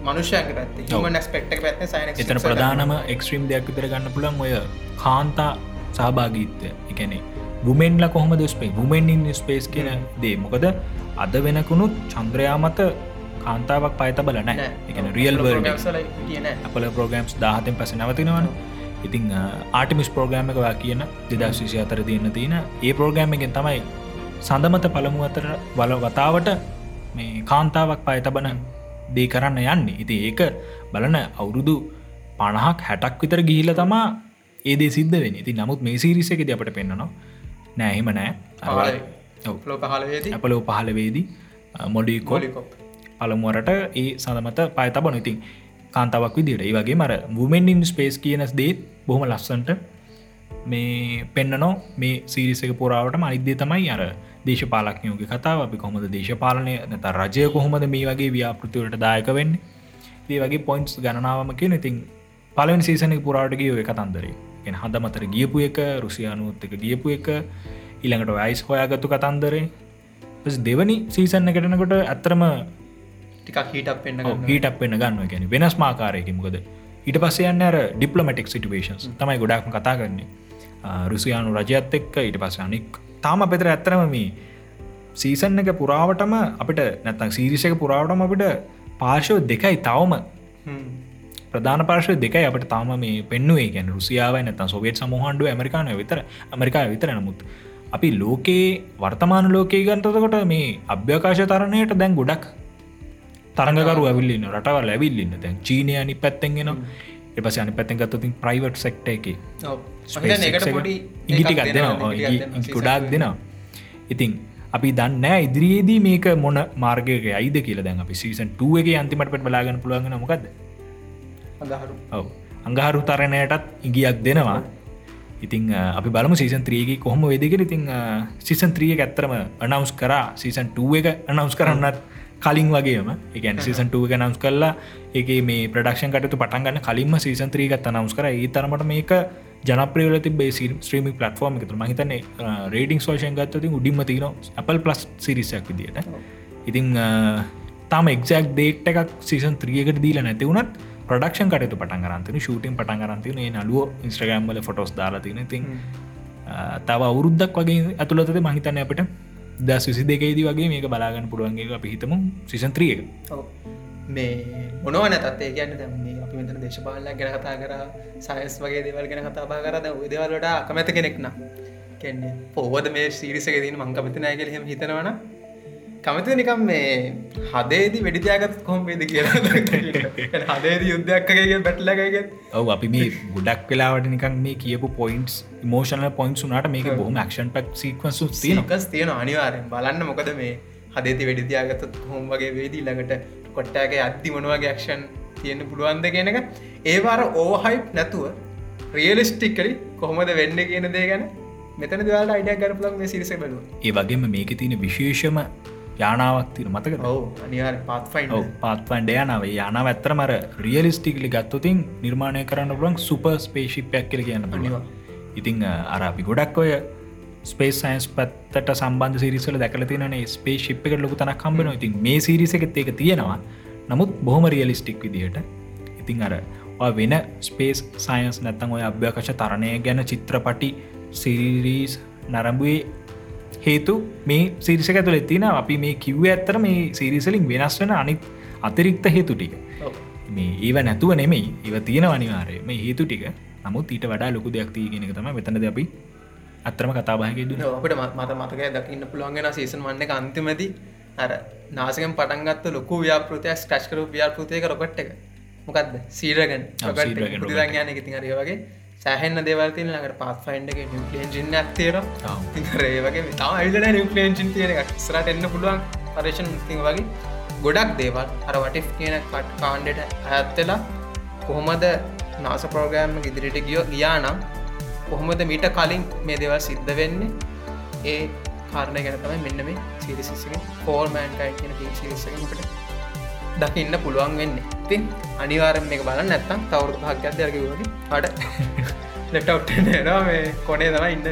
මනුෂ්‍යයක පැත් ස්පෙක්ට පැත්න සයින එතන ප්‍රධානම එක්ස්ට්‍රීම් දෙයක් විතර ගන්න පුළන් ඔය කාන්තා සහභාගීත්වය. එකනේ බුමෙන්ල කොහොම ස්පේ බුමෙන්ඉන්න ස්පේස් කියන දේ. මොකද අද වෙනකුණුත් චන්ද්‍රයා මත කාන්තාවක් පයත බල නෑ. එකන රියල් අපල ප්‍රෝගම්ස් දාහතෙන් පස නවතිනවන. ඉතිං ආටිමිස් ප්‍රෝග්‍රෑම් එකවා කියන විසි අතර තියන්න තියෙන ඒ ප්‍රෝග්‍රෑම් එකෙන් තමයි සඳමත පළමු අතර වල වතාවට මේ කාන්තාවක් පය තබන දේ කරන්න යන්නේ. ඉති ඒක බලන අවුරුදු පණහක් හැටක් විතර ගිහිල තමා ඒදේ සිද්ධ වෙන ඉති නමුත් මේ සිරිසකෙද අපට පෙන්න්නනවා නෑහෙම නෑ. අපලෝ පහලවේදී මොඩිකෝලි කොලිකොප් පළමුවරට ඒ සඳමත පය තබන. ඉතින් කාන්තාවක් විදිට ඒ වගේ මර වුමෙන්ඉන් ස්පේස් කියනස් දේත් බොහොම ලස්සන්ට මේ පෙන්න්නනෝ මේ සීරිසක පුරාවට මනිද්දේ තමයි අර දේශපාලක්ඥයෝගේ කතාව. අපි කොහොමද දේශපාලනය නැත රජය කොහොමද මේ වගේ ව්‍යාපෘතිවලට දායක වෙන්න? ඒ වගේ පොයින්ස් ගණනාවම කියෙන ඉතින් පලවෙන් සීසනක පුරාට ගියෝ එක කතන්දරේ. ගෙන හඳ මතර ගියපු එක රුසියානුත් එක ගියපු එක ඊළඟට අයිස් හොයාගත්තු කතන්දරේ. පස් දෙවනි සීසන්න එකටනකොට ඇත්තරම ටිකක් හිටක් පෙන්න්න ඊටක් වෙන්න ගන්න ගැන වෙනස් මාකාරයකිමකොද ඊට පස්සයන්න අර ඩිප්ලමටික් සිටුවේන්ස් තමයි ගොඩක්ම කතා කරන්නේ. රුසියානු රජයත් එක්ක ඊට පස්ස අනික් තාම පෙතර ඇත්තරම මේ සීසන් එක පුරාවටම අපිට නැත්තං සීරිසක පුරාවටම අපිට පාර්ශව දෙකයි තවම ප්‍රධාන පාර්ශව දෙකයි අපට තාම මේ පෙන්නුවේ. ගැන රුසියාව නැත සොවියත් සමහන්ඩුව ඇමරිකානය විතර ඇමරිකා විතර නමුත් අපි ලෝකයේ වර්තමාන ලෝකයේ ගන්තතකොට මේ අභ්‍යකාශ තරණයට දැන් ගොඩක් තරගකරු ඇවිල්ලන්න රටවල් ඇවිල්ලන්න දැන් චීනය අනි පැත්තෙන්ගෙන එපස අනි පැත්තෙන් ගත්තතින් ප්‍රයිවට් සෙක්ට එක. එකට පොඩි ඉගිටිකක් දෙනවා ගොඩාක් දෙනවා. ඉතින් අපි දන්න ඉදිරියේදී මේක මොන මාර්ගයක අයිද කියල දැන් අපි සීසන් ටුව එක අන්තිමට පට බලාගන්න පුළුවන්ගෙන මොකක්ද ඔව. අංගහරු තරණයටත් ඉගියක් දෙනවා. ඉතින් අ, අපි බලමු සීසන් ත්‍රියගේ කොහොම වෙදකර ඉතින් සිසන් ත්‍රිය ඇත්තරම අනවස් කරා. සීසන් ටුව එක අනවස් කරන්නත් කලින් වගේම එකන් සීසන් ටුව නවස් කරලා එක මේ ප්‍රඩක්ෂන් කටතු පටන්ගන්න කලින්ම සීසන් ත්‍රීගත් අනවස් කර. ඒ තරමට මේක ජනප්‍රියල තිබේ ස්ත්‍රීමි පලටෆෝර්ම එකතු මහිතන්නේ රේටිං වශයෙන් ගත්තති උඩින්ම තින Apple පලස් සිරිසයක් විදියට. ඉතිං තම එක්ක් දේට් එකක් සිසන් ත්‍රියකට දීල නැති වුණත් ප්‍රඩක්ෂන් කටතු පටන් කරන්තින ෂූටින් පටන් කරන්තින නලුව ඉස්ට්‍රගම්බල ෆොටෝස් දාලාතින තින් තව අවුරුද්දක් වගේ ඇතුළතද මහිතන්න අපට දස් විසි දෙකේදී වගේ මේක බලාගන්න පුළුවන්ගේ අපි හිතමු සිසන්ත්‍රිය එක ඔව්. මේ මොනව නැතත් ඒ කියන්න දැන් මේ අපි මෙතන දේශපාලනයක් ගැන කතා කරා සයන්ස් වගේ දේවල් ගැන කතා බහ කරා දැන් ওই දේවල් වලට අකමැති කෙනෙක් නම් කියන්නේ පොවද මේ සීරීස් එකේ තියෙන මං කැමති නිකන් මේ හදේදී වෙඩි තියාගත්තොත් කොහොම වේද කියලා හදේදී යුද්ධයක් වගේ බැටල් එකක් වගේ ඔව අපි මේ ගොඩක් වෙලාවට නිකන් මේ කියපු පොයින්ස් මෝෂනල් පොයින්ස් වනාට මේක බොහම ක්ෂන් පක් සීකවසු තියෙන සීකස් තියෙන අනිවාරෙන් බලන්න මොකද මේ හදේති වෙඩි තියාගත්තොත් හොම වගේ වේදී ළඟට කොට්ටෑගේ අද්දි මොනවගේ ක්ෂන් තියෙන පුළුවන්ද කියන එක. ඒවාර ඕහයිප් නැතුව රියලිස්ටික්කලි කොහොමද වෙන්න කියන දේ ගැන මෙතන දවල්ට අයිඩක් ගර පුලක් මේ සිරිස බලුව ඒ වගේම මේක තියෙන විශේෂම යානාවක් තින මතක පාත්ෆයින් පාත්පන්ඩ යනාව. යනාව ඇත්තර මර රියලිස්ටිකලි ගත්තුතින් නිර්මාණය කරන්න පුලන් සුප ස්පේශිප්යක් කියල කියන්න පනිවා ඉතිං අරාපි ගොඩක් ඔය ස්පේස් සයින්ස් පත්තට සම්බන්ධ සිරිසල දැකල තියනේ ස්පේ ශිප් එක ලොකු තනක් කම්බන ඉතින් මේ සිරිසකෙත් ඒක තියෙනවා. නමුත් බොහොම රියලිස්ටික් විදිහට ඉතිං අර වෙන ස්පේස් සයින්ස් නැත්තන් ඔය අභ්‍යකශ තරණය ගැන චිත්‍රපටි සිරීස් නරඹුවේ හේතු මේ සිරිසක තුළ එතින අපි මේ කිව්ව ඇත්තර මේ සිරිසලින් වෙනස් වෙන අනිත් අතිරික්ත හේතු ටික. මේ ඒව නැතුව නෙමෙයි. ඒව තියෙන අනිවාරය මේ හේතු ටික. නමුත් ඊට වඩා ලොකු දෙයක් තියගෙනක තම වෙතනද අපි අත්‍රම කතාබාහක දුන අපට මත මතකය දකින්න පුළුවන්ගෙන සීසන් වන්න අන්තිමති අර නාසකෙන් පටන්ගත්ත ලොකු ව්‍යාපෘතියක් ස්ක්‍රශ්කර ව්‍යාපෘතියක රොකට් එක. මොකක්ද සීරගන් රොකට් යන එක. තිහරය වගේ සෑහෙන්න දෙවල්තින ළඟට පාත් ෆයින්ඩ එක නිියජින්න ඇත්තේර තිරේ වගේ තම අයිලන නිියලේජින් තියෙන ස්රට එන්න පුළුවන් පර්ේෂන් ති වගේ ගොඩක් දේවල්. අර වටිෆ් කියන කට් කාණ්ඩට ඇත්තලා කොහොමද නාස ප්‍රෝග්‍රෑම් ඉදිරිට ගියෝ ගියා නම් කොහොමද මීට කලින් මේ දෙවල් සිද්ධ වෙන්නේ? ඒ කාරණය ගැන තමයි මෙන්න මේ සිරිසික ෆෝර්මෑන්ටයි කියන සිරිසකට දකින්න පුළුවන් වෙන්න. ඉතින් අනිවාරම මේ බලන්න නැත්තම් තවරු භාග්‍යත් දරකිවගේ අට ලෙටවට් නවා මේ කොනේ තම ඉන්න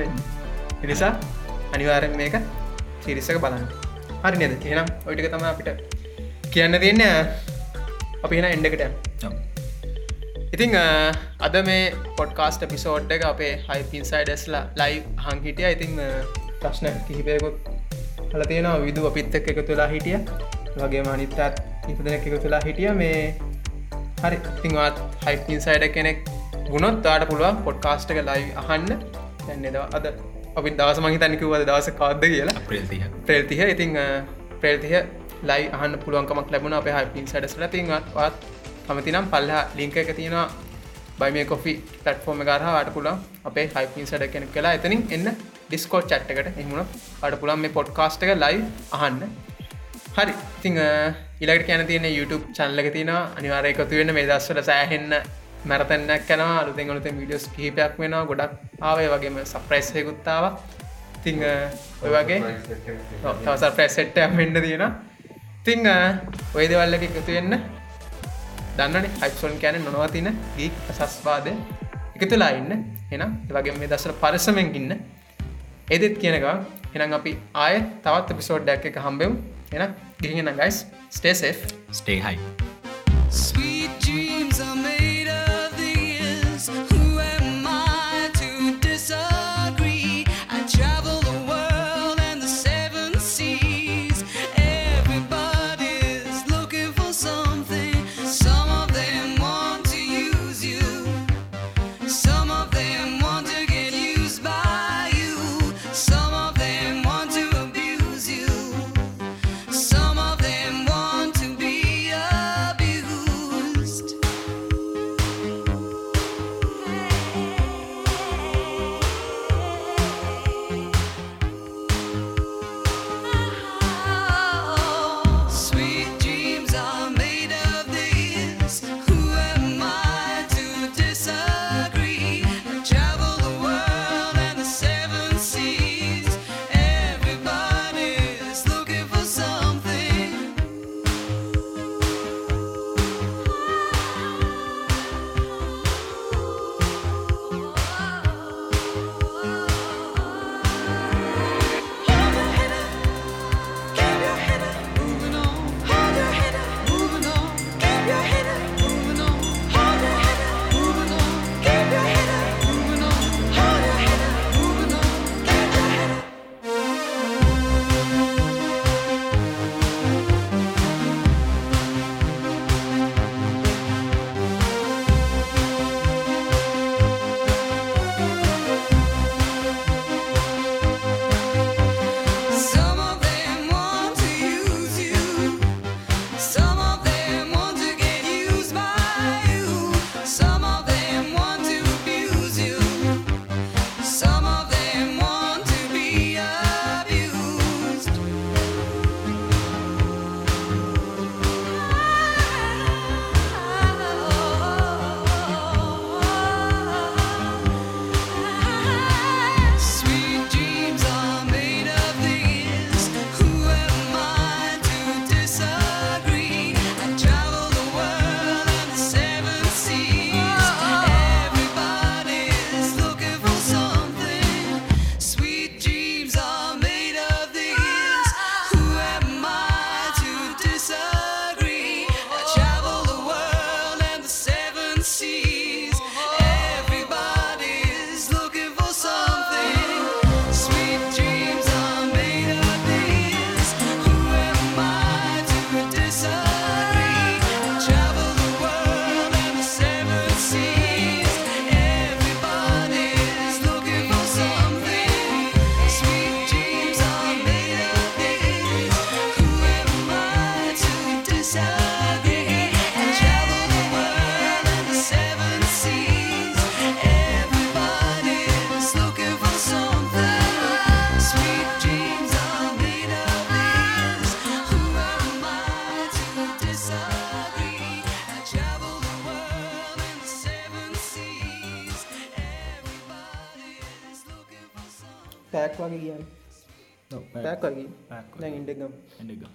එනිසා අනිවාරෙන් මේක සිරිසක බලන්න. හරි නද? එනම් ඔටික තම අපිට කියන්න තියන්න. අපි එන එන්ඩකට ඉතිං අද මේ පොඩ්කාස්ට පිසෝඩ් එක අපේ හයිපින්සයිඩස්ලා ලයි හංහිටිය ඉතිං ප්‍රශ්න කිහිපයකුත් හල තියෙනවා. විදු අපිත් එක් එක තුලා හිටිය වගේ මනිත්තත් ඉපදන එක තුලා හිටිය. මේ හරි ඉතිංවත් හයිපින්සයිඩ කෙනෙක් ගුණොත් තාට පුළුවන් පොඩ්කාස්ට එක ලයි අහන්න. දැන්නෙද අද අපි දවස මහිතනිකවද දවස කාද්ද කියලා. ප්‍රතිහ ප්‍රේල්තිහ ඉතිං ප්‍රේල්තිහ ලයි අහන්න පුළුවන්කමක් ලැබුණ අප හයිපින් සඩස්ල තින්වත් කමතිනම් පල්ලා ලිංක එක තියෙනවා. බයිම කොෆි පටෆෝර්ම ගරහ වාට පුළන් අපේ හයිපින් සඩ කෙනෙක් කලා එතනින් එන්න ඩිස්කෝට් චට්කට එමුණ අට පුළන් මේ පොඩ්කාස්ට එක ලයි අහන්න හරි ඉතිං ඉලට කියන තියෙන YouTube චන්ලක තින අනිවාර එකතු වෙන්න මේ දස්වල සෑහෙන්න මැරතැන්නක් කන අලුතෙන් අලුත විඩියස් කිහිපයක් වෙන ගොඩක් ආවය වගේම සප්‍රයිස්යකුත්තාව තිං ඔය වගේ තවස ප්‍රැසෙට්ට වෙන්න තියෙන තිං ඔය දෙවල්ලක එකතු වෙන්න. දන්නන හයිසොන් කෑන නොනවතින ගී සස්වාදය එකතුලා ඉන්න. එනම් වගේ මේ දසර පරසමෙන් ඉන්න. එදෙත් කියනක එනම් අපි ආය තවත් පිසෝඩ්ඩක් එක හම්බෙම්. එන ගිහිෙන ගයිස් ස්ටේසෙෆ් ස්ටේ හයි Sweet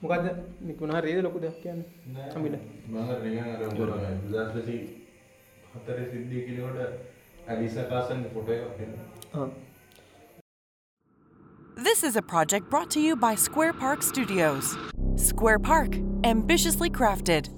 මොකද නිකුණා රේද ලොකු දෙයක් කියන්න අමිල දස්ලසි හතර සිද්ධිය කෙනකොට ඇලිසකාසන් ෆොට එකක් This is a project brought to you by Square Park Studios. Square Park, ambitiously crafted.